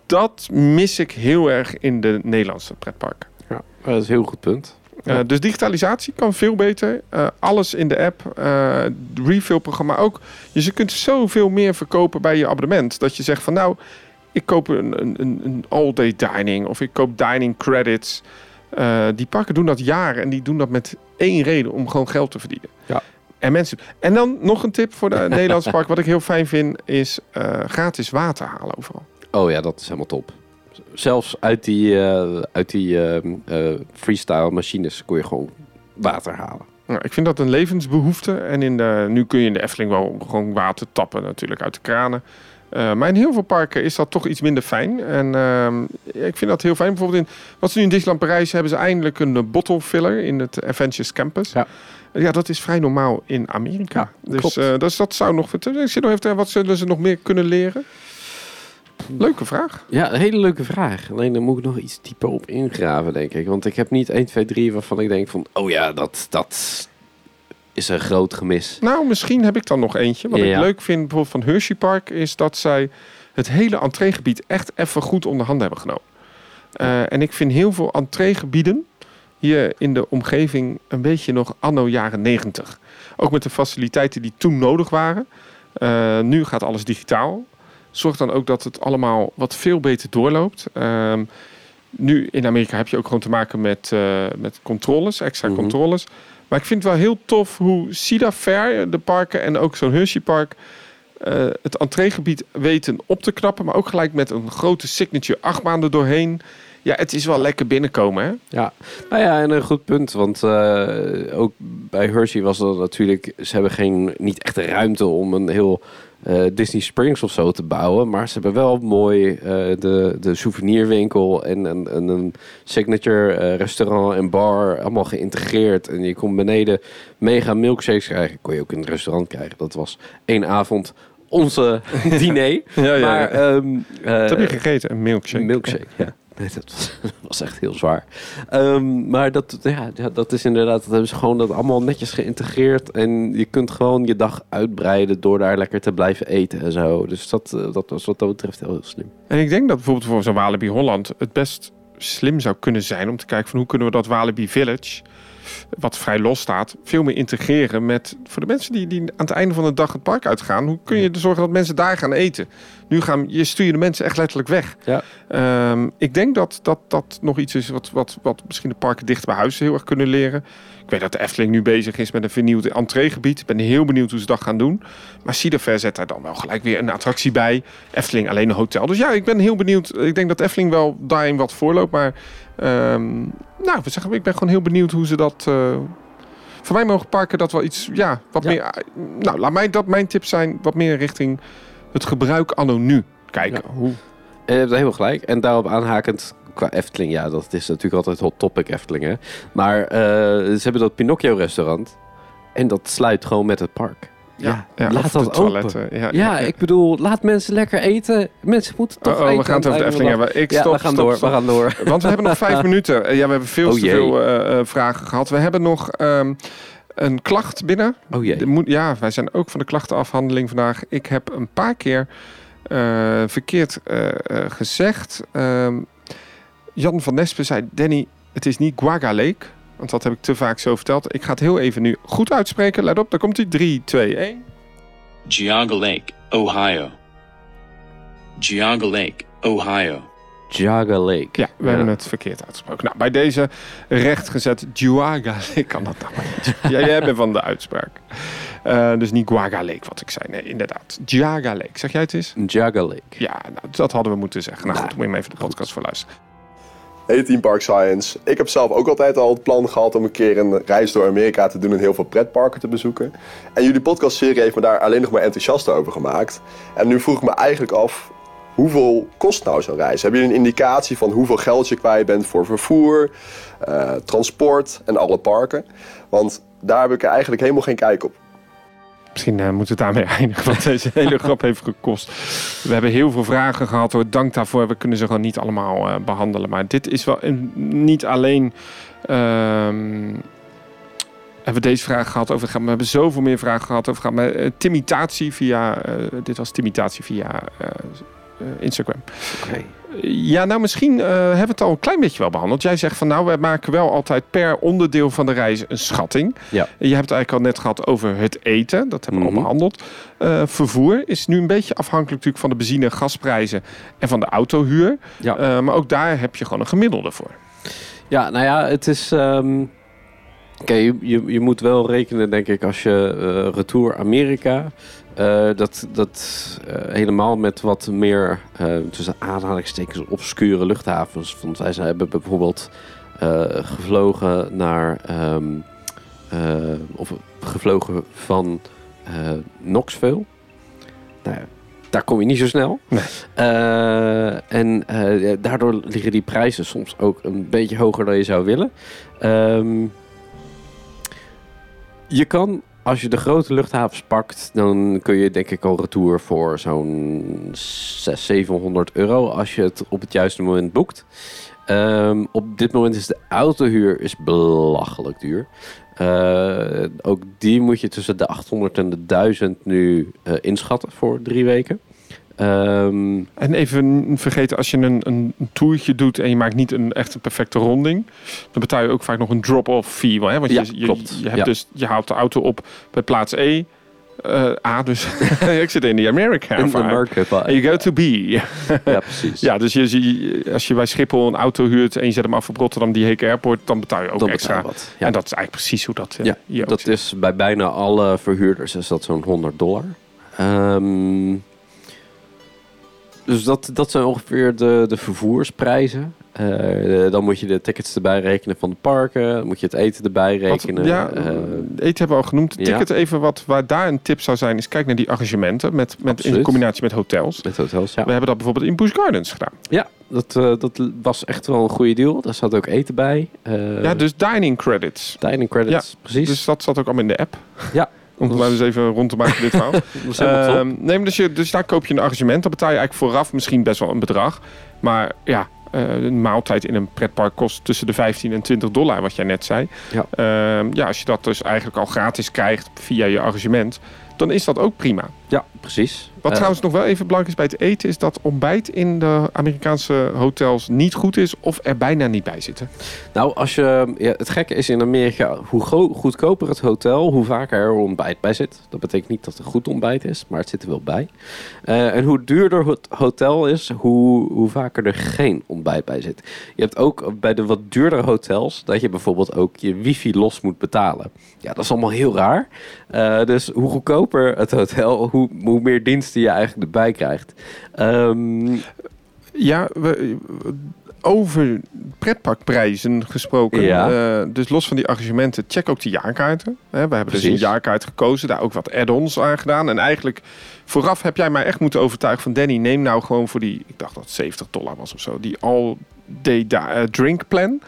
dat mis ik heel erg in de Nederlandse pretparken. Ja, dat is een heel goed punt. Uh, dus digitalisatie kan veel beter. Uh, alles in de app. Uh, refill-programma ook. Dus je kunt zoveel meer verkopen bij je abonnement. Dat je zegt van nou, ik koop een, een, een all-day dining. Of ik koop dining credits. Uh, die parken doen dat jaren. En die doen dat met één reden. Om gewoon geld te verdienen. Ja. En mensen. En dan nog een tip voor de *laughs* Nederlandse park. Wat ik heel fijn vind. Is uh, gratis water halen overal. Oh ja, dat is helemaal top. Zelfs uit die, uh, uit die freestyle machines kon je gewoon water halen. Nou, ik vind dat een levensbehoefte. En in de, nu kun je in de Efteling wel gewoon water tappen natuurlijk uit de kranen. Uh, maar in heel veel parken is dat toch iets minder fijn. En uh, ik vind dat heel fijn. Bijvoorbeeld in wat ze nu in Disneyland Parijs hebben ze eindelijk een bottle filler in het Avengers Campus. Ja. Ja, dat is vrij normaal in Amerika. Ja, dus, uh, dus dat zou nog... Ik zit nog even, wat zullen ze nog meer kunnen leren? Leuke vraag. Ja, een hele leuke vraag. Alleen daar moet ik nog iets dieper op ingraven, denk ik. Want ik heb niet 1, 2, 3 waarvan ik denk van... Oh ja, dat, dat is een groot gemis. Nou, misschien heb ik dan nog eentje. Wat ja. ik leuk vind bijvoorbeeld van Hershey Park... is dat zij het hele entreegebied echt even goed onder handen hebben genomen. Uh, en ik vind heel veel entreegebieden hier in de omgeving een beetje nog anno jaren 90. Ook met de faciliteiten die toen nodig waren. Uh, nu gaat alles digitaal. Zorg dan ook dat het allemaal wat veel beter doorloopt. Um, nu in Amerika heb je ook gewoon te maken met, uh, met controles, extra mm -hmm. controles. Maar ik vind het wel heel tof hoe Cedar Fair, de parken en ook zo'n Hershey Park... Uh, het entreegebied weten op te knappen. Maar ook gelijk met een grote signature achtbaan er doorheen. Ja, het is wel lekker binnenkomen, hè? Ja, nou ja, en een goed punt. Want uh, ook bij Hershey was er natuurlijk... Ze hebben geen, niet echt de ruimte om een heel uh, Disney Springs of zo te bouwen. Maar ze hebben wel mooi uh, de, de souvenirwinkel en, en, en een signature uh, restaurant en bar allemaal geïntegreerd. En je kon beneden mega milkshakes krijgen. Kon je ook in het restaurant krijgen. Dat was één avond onze *laughs* diner. ja, ja, maar, um, Wat heb je gegeten? Een milkshake. Een milkshake, ja. Nee, *laughs* dat was, echt heel zwaar. Ehm, maar dat, ja, ja, dat is inderdaad, dat hebben ze gewoon dat allemaal netjes geïntegreerd. En je kunt gewoon je dag uitbreiden door daar lekker te blijven eten en zo. Dus dat, eh, dat was wat dat betreft heel, heel slim. En ik denk dat bijvoorbeeld voor zo'n Walibi Holland het best slim zou kunnen zijn om te kijken van hoe kunnen we dat Walibi Village, wat vrij los staat, veel meer integreren met voor de mensen die, die aan het einde van de dag het park uitgaan. Hoe kun je er zorgen dat mensen daar gaan eten? Nu gaan je stuur je de mensen echt letterlijk weg. Ja. Ehm, ik denk dat, dat dat nog iets is wat, wat, wat misschien de parken dicht bij huis heel erg kunnen leren. Ik weet dat de Efteling nu bezig is met een vernieuwd entreegebied. Ik ben heel benieuwd hoe ze dat gaan doen. Maar Ciderfair zet daar dan wel gelijk weer een attractie bij. Efteling alleen een hotel. Dus ja, ik ben heel benieuwd. Ik denk dat Efteling wel daarin wat voorloopt. Maar ehm, nou, we zeggen, ik ben gewoon heel benieuwd hoe ze dat... eh, voor mij mogen parken dat wel iets, ja, wat Ja. meer... Nou, laat mij dat mijn tips zijn wat meer richting het gebruik anno nu. Kijken. Hoe, En je hebt helemaal gelijk. En daarop aanhakend qua Efteling, ja, dat is natuurlijk altijd hot topic Efteling, hè. Maar eh, ze hebben dat Pinocchio-restaurant. En dat sluit gewoon met het park. Ja, ja, laat dat open. toiletten. Ja, Ja, ik bedoel, laat mensen lekker eten. Mensen moeten toch Oh, oh, eten. we gaan het over de Efteling hebben. Ik stop, ja, we gaan stop, door, stop. we gaan door. Want we hebben nog *laughs* vijf minuten. Eh, Ja, we hebben veel Oh te jee. veel eh, eh, vragen gehad. We hebben nog ehm, een klacht binnen. Oh jee. De moet- ja, wij zijn ook van de klachtenafhandeling vandaag. Ik heb een paar keer eh, verkeerd eh, eh, gezegd. Ehm, Jan van Nespen zei, Danny, het is niet Guaga Lake. Want dat heb ik te vaak zo verteld. Ik ga het heel even nu goed uitspreken. Let op, daar komt hij. 3, 2, 1. Geauga Lake, Ohio. Geauga Lake, Ohio. Jaga Lake. Ja, we hebben het verkeerd uitgesproken. Nou, bij deze rechtgezet Juaga Ik kan dat nou maar niet. *laughs* ja, jij bent van de uitspraak. Eh, dus niet Guaga Lake, wat ik zei. Nee, inderdaad. Jaga Lake. Zeg jij het eens? Jaga Lake. Ja, nou, dat hadden we moeten zeggen. Nou goed, moet je maar even de podcast voor luisteren. Hey Team Park Science. Ik heb zelf ook altijd al het plan gehad om een keer een reis door Amerika te doen en heel veel pretparken te bezoeken. En jullie podcastserie heeft me daar alleen nog maar enthousiast over gemaakt. En nu vroeg ik me eigenlijk af, hoeveel kost nou zo'n reis? Hebben jullie een indicatie van hoeveel geld je kwijt bent voor vervoer, eh, transport en alle parken? Want daar heb ik eigenlijk helemaal geen kijk op. Misschien eh, moeten we daarmee *laughs* eindigen, want deze hele grap heeft gekost. We hebben heel veel vragen gehad, hoor. dank daarvoor. We kunnen ze gewoon niet allemaal eh, behandelen. Maar dit is wel een, niet alleen... ehm, hebben we deze vraag gehad over geld. We hebben zoveel meer vragen gehad over geld. Timitatie via... dit was timitatie via Instagram. Oké. Ja, nou misschien eh, hebben we het al een klein beetje wel behandeld. Jij zegt van nou, wij maken wel altijd per onderdeel van de reis een schatting. Ja. Je hebt het eigenlijk al net gehad over het eten. Dat hebben we Mhm. al behandeld. Eh, vervoer is nu een beetje afhankelijk natuurlijk van de benzine- en gasprijzen en van de autohuur. Ja. Eh, maar ook daar heb je gewoon een gemiddelde voor. Ja, nou ja, het is. ehm Oké, je, je, je moet wel rekenen, denk ik, als je eh, retour Amerika. Eh, dat dat eh, helemaal met wat meer eh, tussen aanhalingstekens obscure luchthavens. Want wij zijn, hebben bijvoorbeeld gevlogen naar. ehm, eh, of gevlogen van Knoxville. Nou daar kom je niet zo snel. Nee. En daardoor liggen die prijzen soms ook een beetje hoger dan je zou willen. Ehm, je kan, als je de grote luchthavens pakt, dan kun je denk ik al retour voor zo'n 600, 700 euro als je het op het juiste moment boekt. Ehm, op dit moment is de autohuur is belachelijk duur. Eh, ook die moet je tussen de 800 en de 1000 nu eh, inschatten voor drie weken. Ehm, En even vergeten, als je een, een toertje doet en je maakt niet een echt een perfecte ronding, dan betaal je ook vaak nog een drop-off fee. Hè? Want Ja, je, je, klopt. je, hebt Ja. dus, je haalt de auto op bij plaats E. A, dus *laughs* ik zit in de America. in. En you go to B. Ja, precies. *laughs* Ja, dus je, als je bij Schiphol een auto huurt en je zet hem af op Rotterdam, die Heek Airport, dan betaal je ook Dan extra. wat. Ja. En dat is eigenlijk precies hoe dat eh, Ja, dat zit. is bij bijna alle verhuurders is dat zo'n 100 dollar. Ehm, dus dat, dat zijn ongeveer de, de vervoersprijzen. Eh, dan moet je de tickets erbij rekenen van de parken. Dan moet je het eten erbij rekenen. ja, Eh, eten hebben we al genoemd. Ticket even wat, waar daar een tip zou zijn, is kijk naar die arrangementen met, met in combinatie met hotels. met hotels, ja. We hebben dat bijvoorbeeld in Busch Gardens gedaan. Ja, dat, eh, dat was echt wel een goede deal. Daar zat ook eten bij. Ja, dus dining credits. Dining credits, precies. Dus dat zat ook allemaal in de app. Ja. Om het maar eens even rond te maken dit verhaal. *laughs* dat. Ehm, nee, maar dus, je, dus daar koop je een arrangement. Dan betaal je eigenlijk vooraf misschien best wel een bedrag. Maar ja, eh, een maaltijd in een pretpark kost tussen de 15 en 20 dollar, wat jij net zei. Ja. Ehm, ja, als je dat dus eigenlijk al gratis krijgt via je arrangement, dan is dat ook prima. Ja, precies. Wat Eh, trouwens nog wel even belangrijk is bij het eten, is dat ontbijt in de Amerikaanse hotels niet goed is of er bijna niet bij zitten. Nou, als je, ja, het gekke is in Amerika, hoe go- goedkoper het hotel, hoe vaker er ontbijt bij zit. Dat betekent niet dat het een goed ontbijt is, maar het zit er wel bij. Eh, en hoe duurder het hotel is, hoe, hoe vaker er geen ontbijt bij zit. Je hebt ook bij de wat duurdere hotels dat je bijvoorbeeld ook je wifi los moet betalen. Ja, dat is allemaal heel raar. Eh, dus hoe goedkoper het hotel, hoe, hoe meer diensten je eigenlijk erbij krijgt. Ehm, Ja, we, over pretparkprijzen gesproken. Ja. eh, dus los van die arrangementen, check ook de jaarkaarten. Hè, we hebben dus een jaarkaart gekozen, daar ook wat add-ons aan gedaan. En eigenlijk vooraf heb jij mij echt moeten overtuigen van Danny, neem nou gewoon voor die, ik dacht dat het 70 dollar was of zo, die all-day da- eh, drink plan.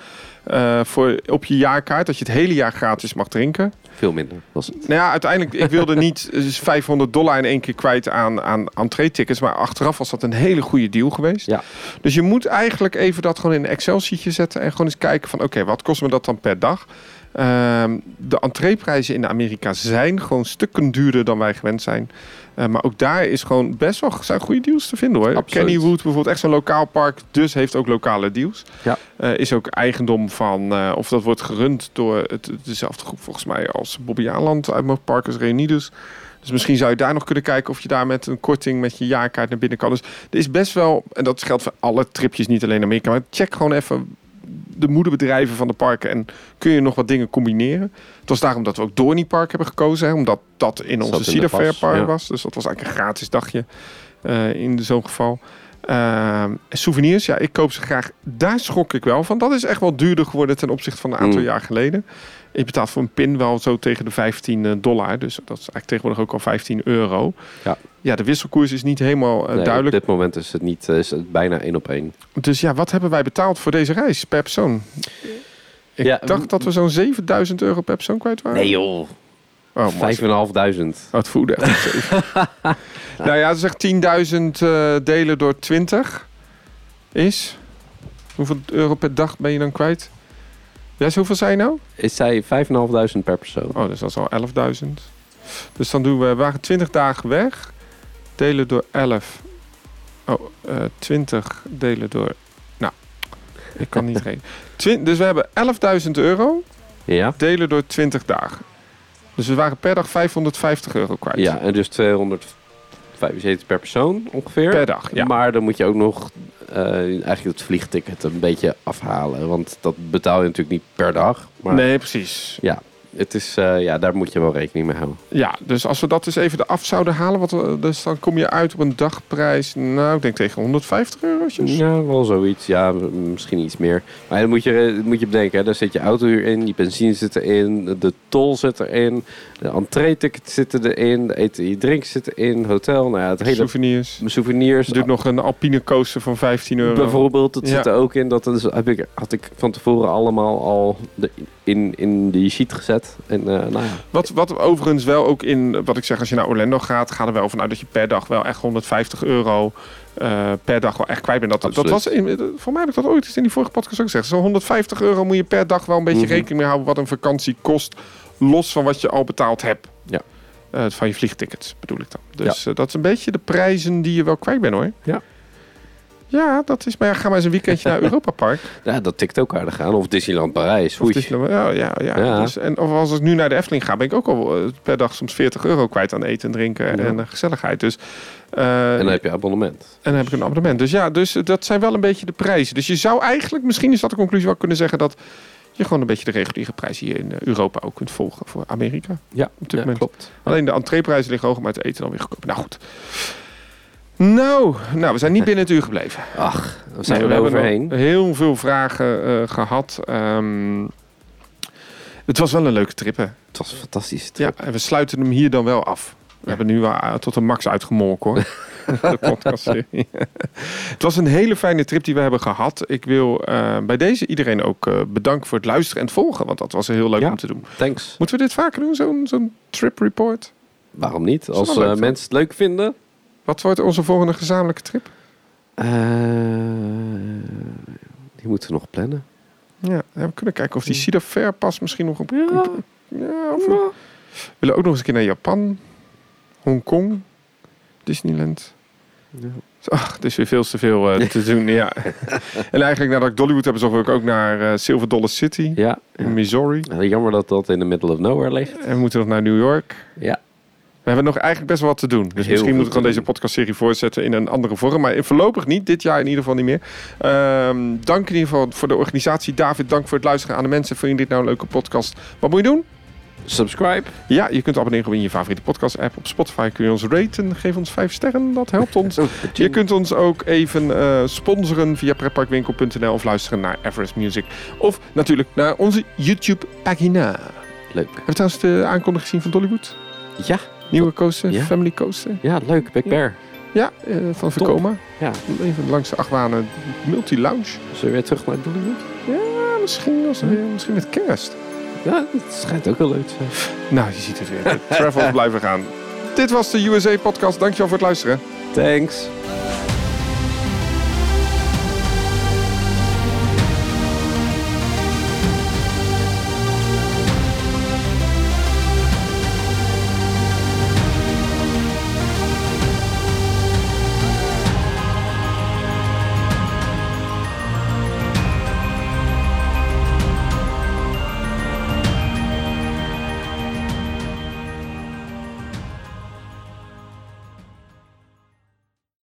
Eh, voor, op je jaarkaart, dat je het hele jaar gratis mag drinken. veel minder was het. Nou ja, uiteindelijk, ik wilde niet *laughs* dus 500 dollar in één keer kwijt aan, aan entree-tickets. Maar achteraf was dat een hele goede deal geweest. Ja. Dus je moet eigenlijk even dat gewoon in een Excel-sheetje zetten. En gewoon eens kijken van, oké, wat kost me dat dan per dag? Ehm, de entreeprijzen in Amerika zijn gewoon stukken duurder dan wij gewend zijn. Eh, maar ook daar is gewoon best wel zijn goede deals te vinden hoor. Absoluut. Kennywood bijvoorbeeld, echt zo'n lokaal park, dus heeft ook lokale deals. Ja. Eh, is ook eigendom van, eh, of dat wordt gerund door het, dezelfde groep volgens mij als Bobby Aanland uit mijn Parkers Reunidos. Dus misschien zou je daar nog kunnen kijken of je daar met een korting met je jaarkaart naar binnen kan. Dus er is best wel, en dat geldt voor alle tripjes, niet alleen Amerika, maar check gewoon even de moederbedrijven van de parken en kun je nog wat dingen combineren. Het was daarom dat we ook Dorney Park hebben gekozen, hè, omdat dat in onze Cedar Fair Park ja. was. Dus dat was eigenlijk een gratis dagje eh, in zo'n geval. Ehm, souvenirs, ja, ik koop ze graag. Daar schrok ik wel van. Dat is echt wel duurder geworden ten opzichte van een aantal Mm. jaar geleden. Je betaalt voor een pin wel zo tegen de 15 dollar. Dus dat is eigenlijk tegenwoordig ook al 15 euro. Ja. Ja, de wisselkoers is niet helemaal eh, Nee, duidelijk. Op dit moment is het, niet, eh, is het bijna één op één. Dus ja, wat hebben wij betaald voor deze reis per persoon? Ik Ja, dacht dat we zo'n 7000 euro per persoon kwijt waren. Nee joh, Oh, mooi. vijf en een half duizend. Oh, het voelde echt *laughs* nou ja, zeg 10.000 eh, delen door 20 is... Hoeveel euro per dag ben je dan kwijt? Dus hoeveel zei je nou? Een half duizend per persoon. Oh, dus dat is al 11.000. Dus dan doen we, we waren 20 dagen weg. Delen door 11. Oh, eh 20 delen door... Nou, ik kan niet *laughs* rekenen. Dus we hebben 11.000 euro Ja? delen door 20 dagen. Dus we waren per dag 550 euro kwijt. Ja, en dus 275 per persoon ongeveer. Per dag, ja. Maar dan moet je ook nog eh, eigenlijk het vliegticket een beetje afhalen. Want dat betaal je natuurlijk niet per dag. Maar Nee, precies. ja, het is, eh, ja, daar moet je wel rekening mee houden. Ja, dus als we dat dus even eraf zouden halen, wat we, dus dan kom je uit op een dagprijs, nou, ik denk tegen 150 eurotjes. Ja, wel zoiets. Ja, misschien iets meer. Maar dan moet je, eh, moet je bedenken, hè, daar zit je autohuur in, je benzine zit erin, de tol zit erin, de entree-ticket zitten erin, de eten en je drinken zitten in, hotel, nou ja, het hele Souvenirs. souvenirs. Er doet nog een alpine coaster van 15 euro. Bijvoorbeeld, dat Ja. zit er ook in. Dat is, heb ik, had ik van tevoren allemaal al in, in die sheet gezet. En eh, nou ja, Wat, wat overigens wel ook in, wat ik zeg, als je naar Orlando gaat, gaat er wel vanuit dat je per dag wel echt 150 euro eh, per dag wel echt kwijt bent. Dat, dat was in, voor mij heb ik dat ooit eens in die vorige podcast ook gezegd. Zo'n 150 euro moet je per dag wel een beetje Mhm. rekening mee houden wat een vakantie kost, los van wat je al betaald hebt. Ja. Eh, van je vliegtickets bedoel ik dan. Dus dat is een beetje de prijzen die je wel kwijt bent hoor. Ja. Ja, dat is. Maar ja, ga maar eens een weekendje naar *laughs* Europa Park. ja, dat tikt ook aardig aan. Of Disneyland Parijs. Of nou- ja, ja, ja. Ja. Dus, en of als ik nu naar de Efteling ga, ben ik ook al eh, per dag soms 40 euro kwijt aan eten en drinken Ja. en eh, gezelligheid. Dus, eh, En dan heb je abonnement. en dan heb ik een abonnement. Dus ja, dus dat zijn wel een beetje de prijzen. Dus je zou eigenlijk, misschien is dat de conclusie wel kunnen zeggen dat je gewoon een beetje de reguliere prijs hier in Europa ook kunt volgen voor Amerika. Ja, Op dit ja moment. klopt. Alleen de entreeprijzen liggen hoger, maar het eten dan weer goedkoper. Nou goed. Nou, nou, we zijn niet binnen het uur gebleven. Ach, we zijn Nee, er overheen. heel veel vragen eh, gehad. Ehm, het was wel een leuke trip, hè? Het was een fantastisch. Ja, en we sluiten hem hier dan wel af. We hebben nu wel eh, tot een max uitgemolken, hoor. *laughs* *laughs* de het was een hele fijne trip die we hebben gehad. Ik wil eh, bij deze iedereen ook bedanken voor het luisteren en het volgen. Want dat was heel leuk Ja. om te doen. Thanks. Moeten we dit vaker doen, zo'n zo'n trip report? Waarom niet? Als leuk, mensen het leuk vinden. Wat wordt onze volgende gezamenlijke trip? Eh, Die moeten we nog plannen. Ja, ja, we kunnen kijken of die Cedar Fair pas misschien nog op... Ja, ja of we willen ook nog eens een keer naar Japan. Hongkong. Disneyland. Ach, het is weer veel te veel eh, te *laughs* doen, ja. en eigenlijk nadat ik Dollywood heb, zocht ik ook naar eh, Silver Dollar City Ja. in Missouri. Ja, Jammer dat dat in the middle of nowhere ligt. En we moeten nog naar New York. Ja. We hebben nog eigenlijk best wel wat te doen. Dus Heel misschien we gewoon te deze podcastserie voortzetten in een andere vorm. Maar voorlopig niet. Dit jaar in ieder geval niet meer. Ehm, dank in ieder geval voor de organisatie. David, dank voor het luisteren aan de mensen. Vind je dit nou een leuke podcast? Wat moet je doen? Subscribe. Ja, je kunt abonneren in je favoriete podcast app. Op Spotify kun je ons raten. Geef ons vijf sterren. Dat helpt ons. *laughs* Je kunt ons ook even eh, sponsoren via pretparkwinkel.nl of luisteren naar Everest Music. Of natuurlijk naar onze YouTube pagina. Leuk. Heb je trouwens de aankondiging gezien van Dollywood? Ja. Nieuwe coaster, Ja. family coaster. Ja, leuk. Big Bear. Ja, eh, van Vekoma. Ja. Even langs de achtbanen multi-lounge. Zullen we weer terug naar Dollywood? Ja, misschien, als, eh, misschien met kerst. Ja, het schijnt ook wel leuk te zijn. Nou, je ziet het weer. De travels blijven gaan. Dit was de USA podcast. Dankjewel voor het luisteren. Thanks.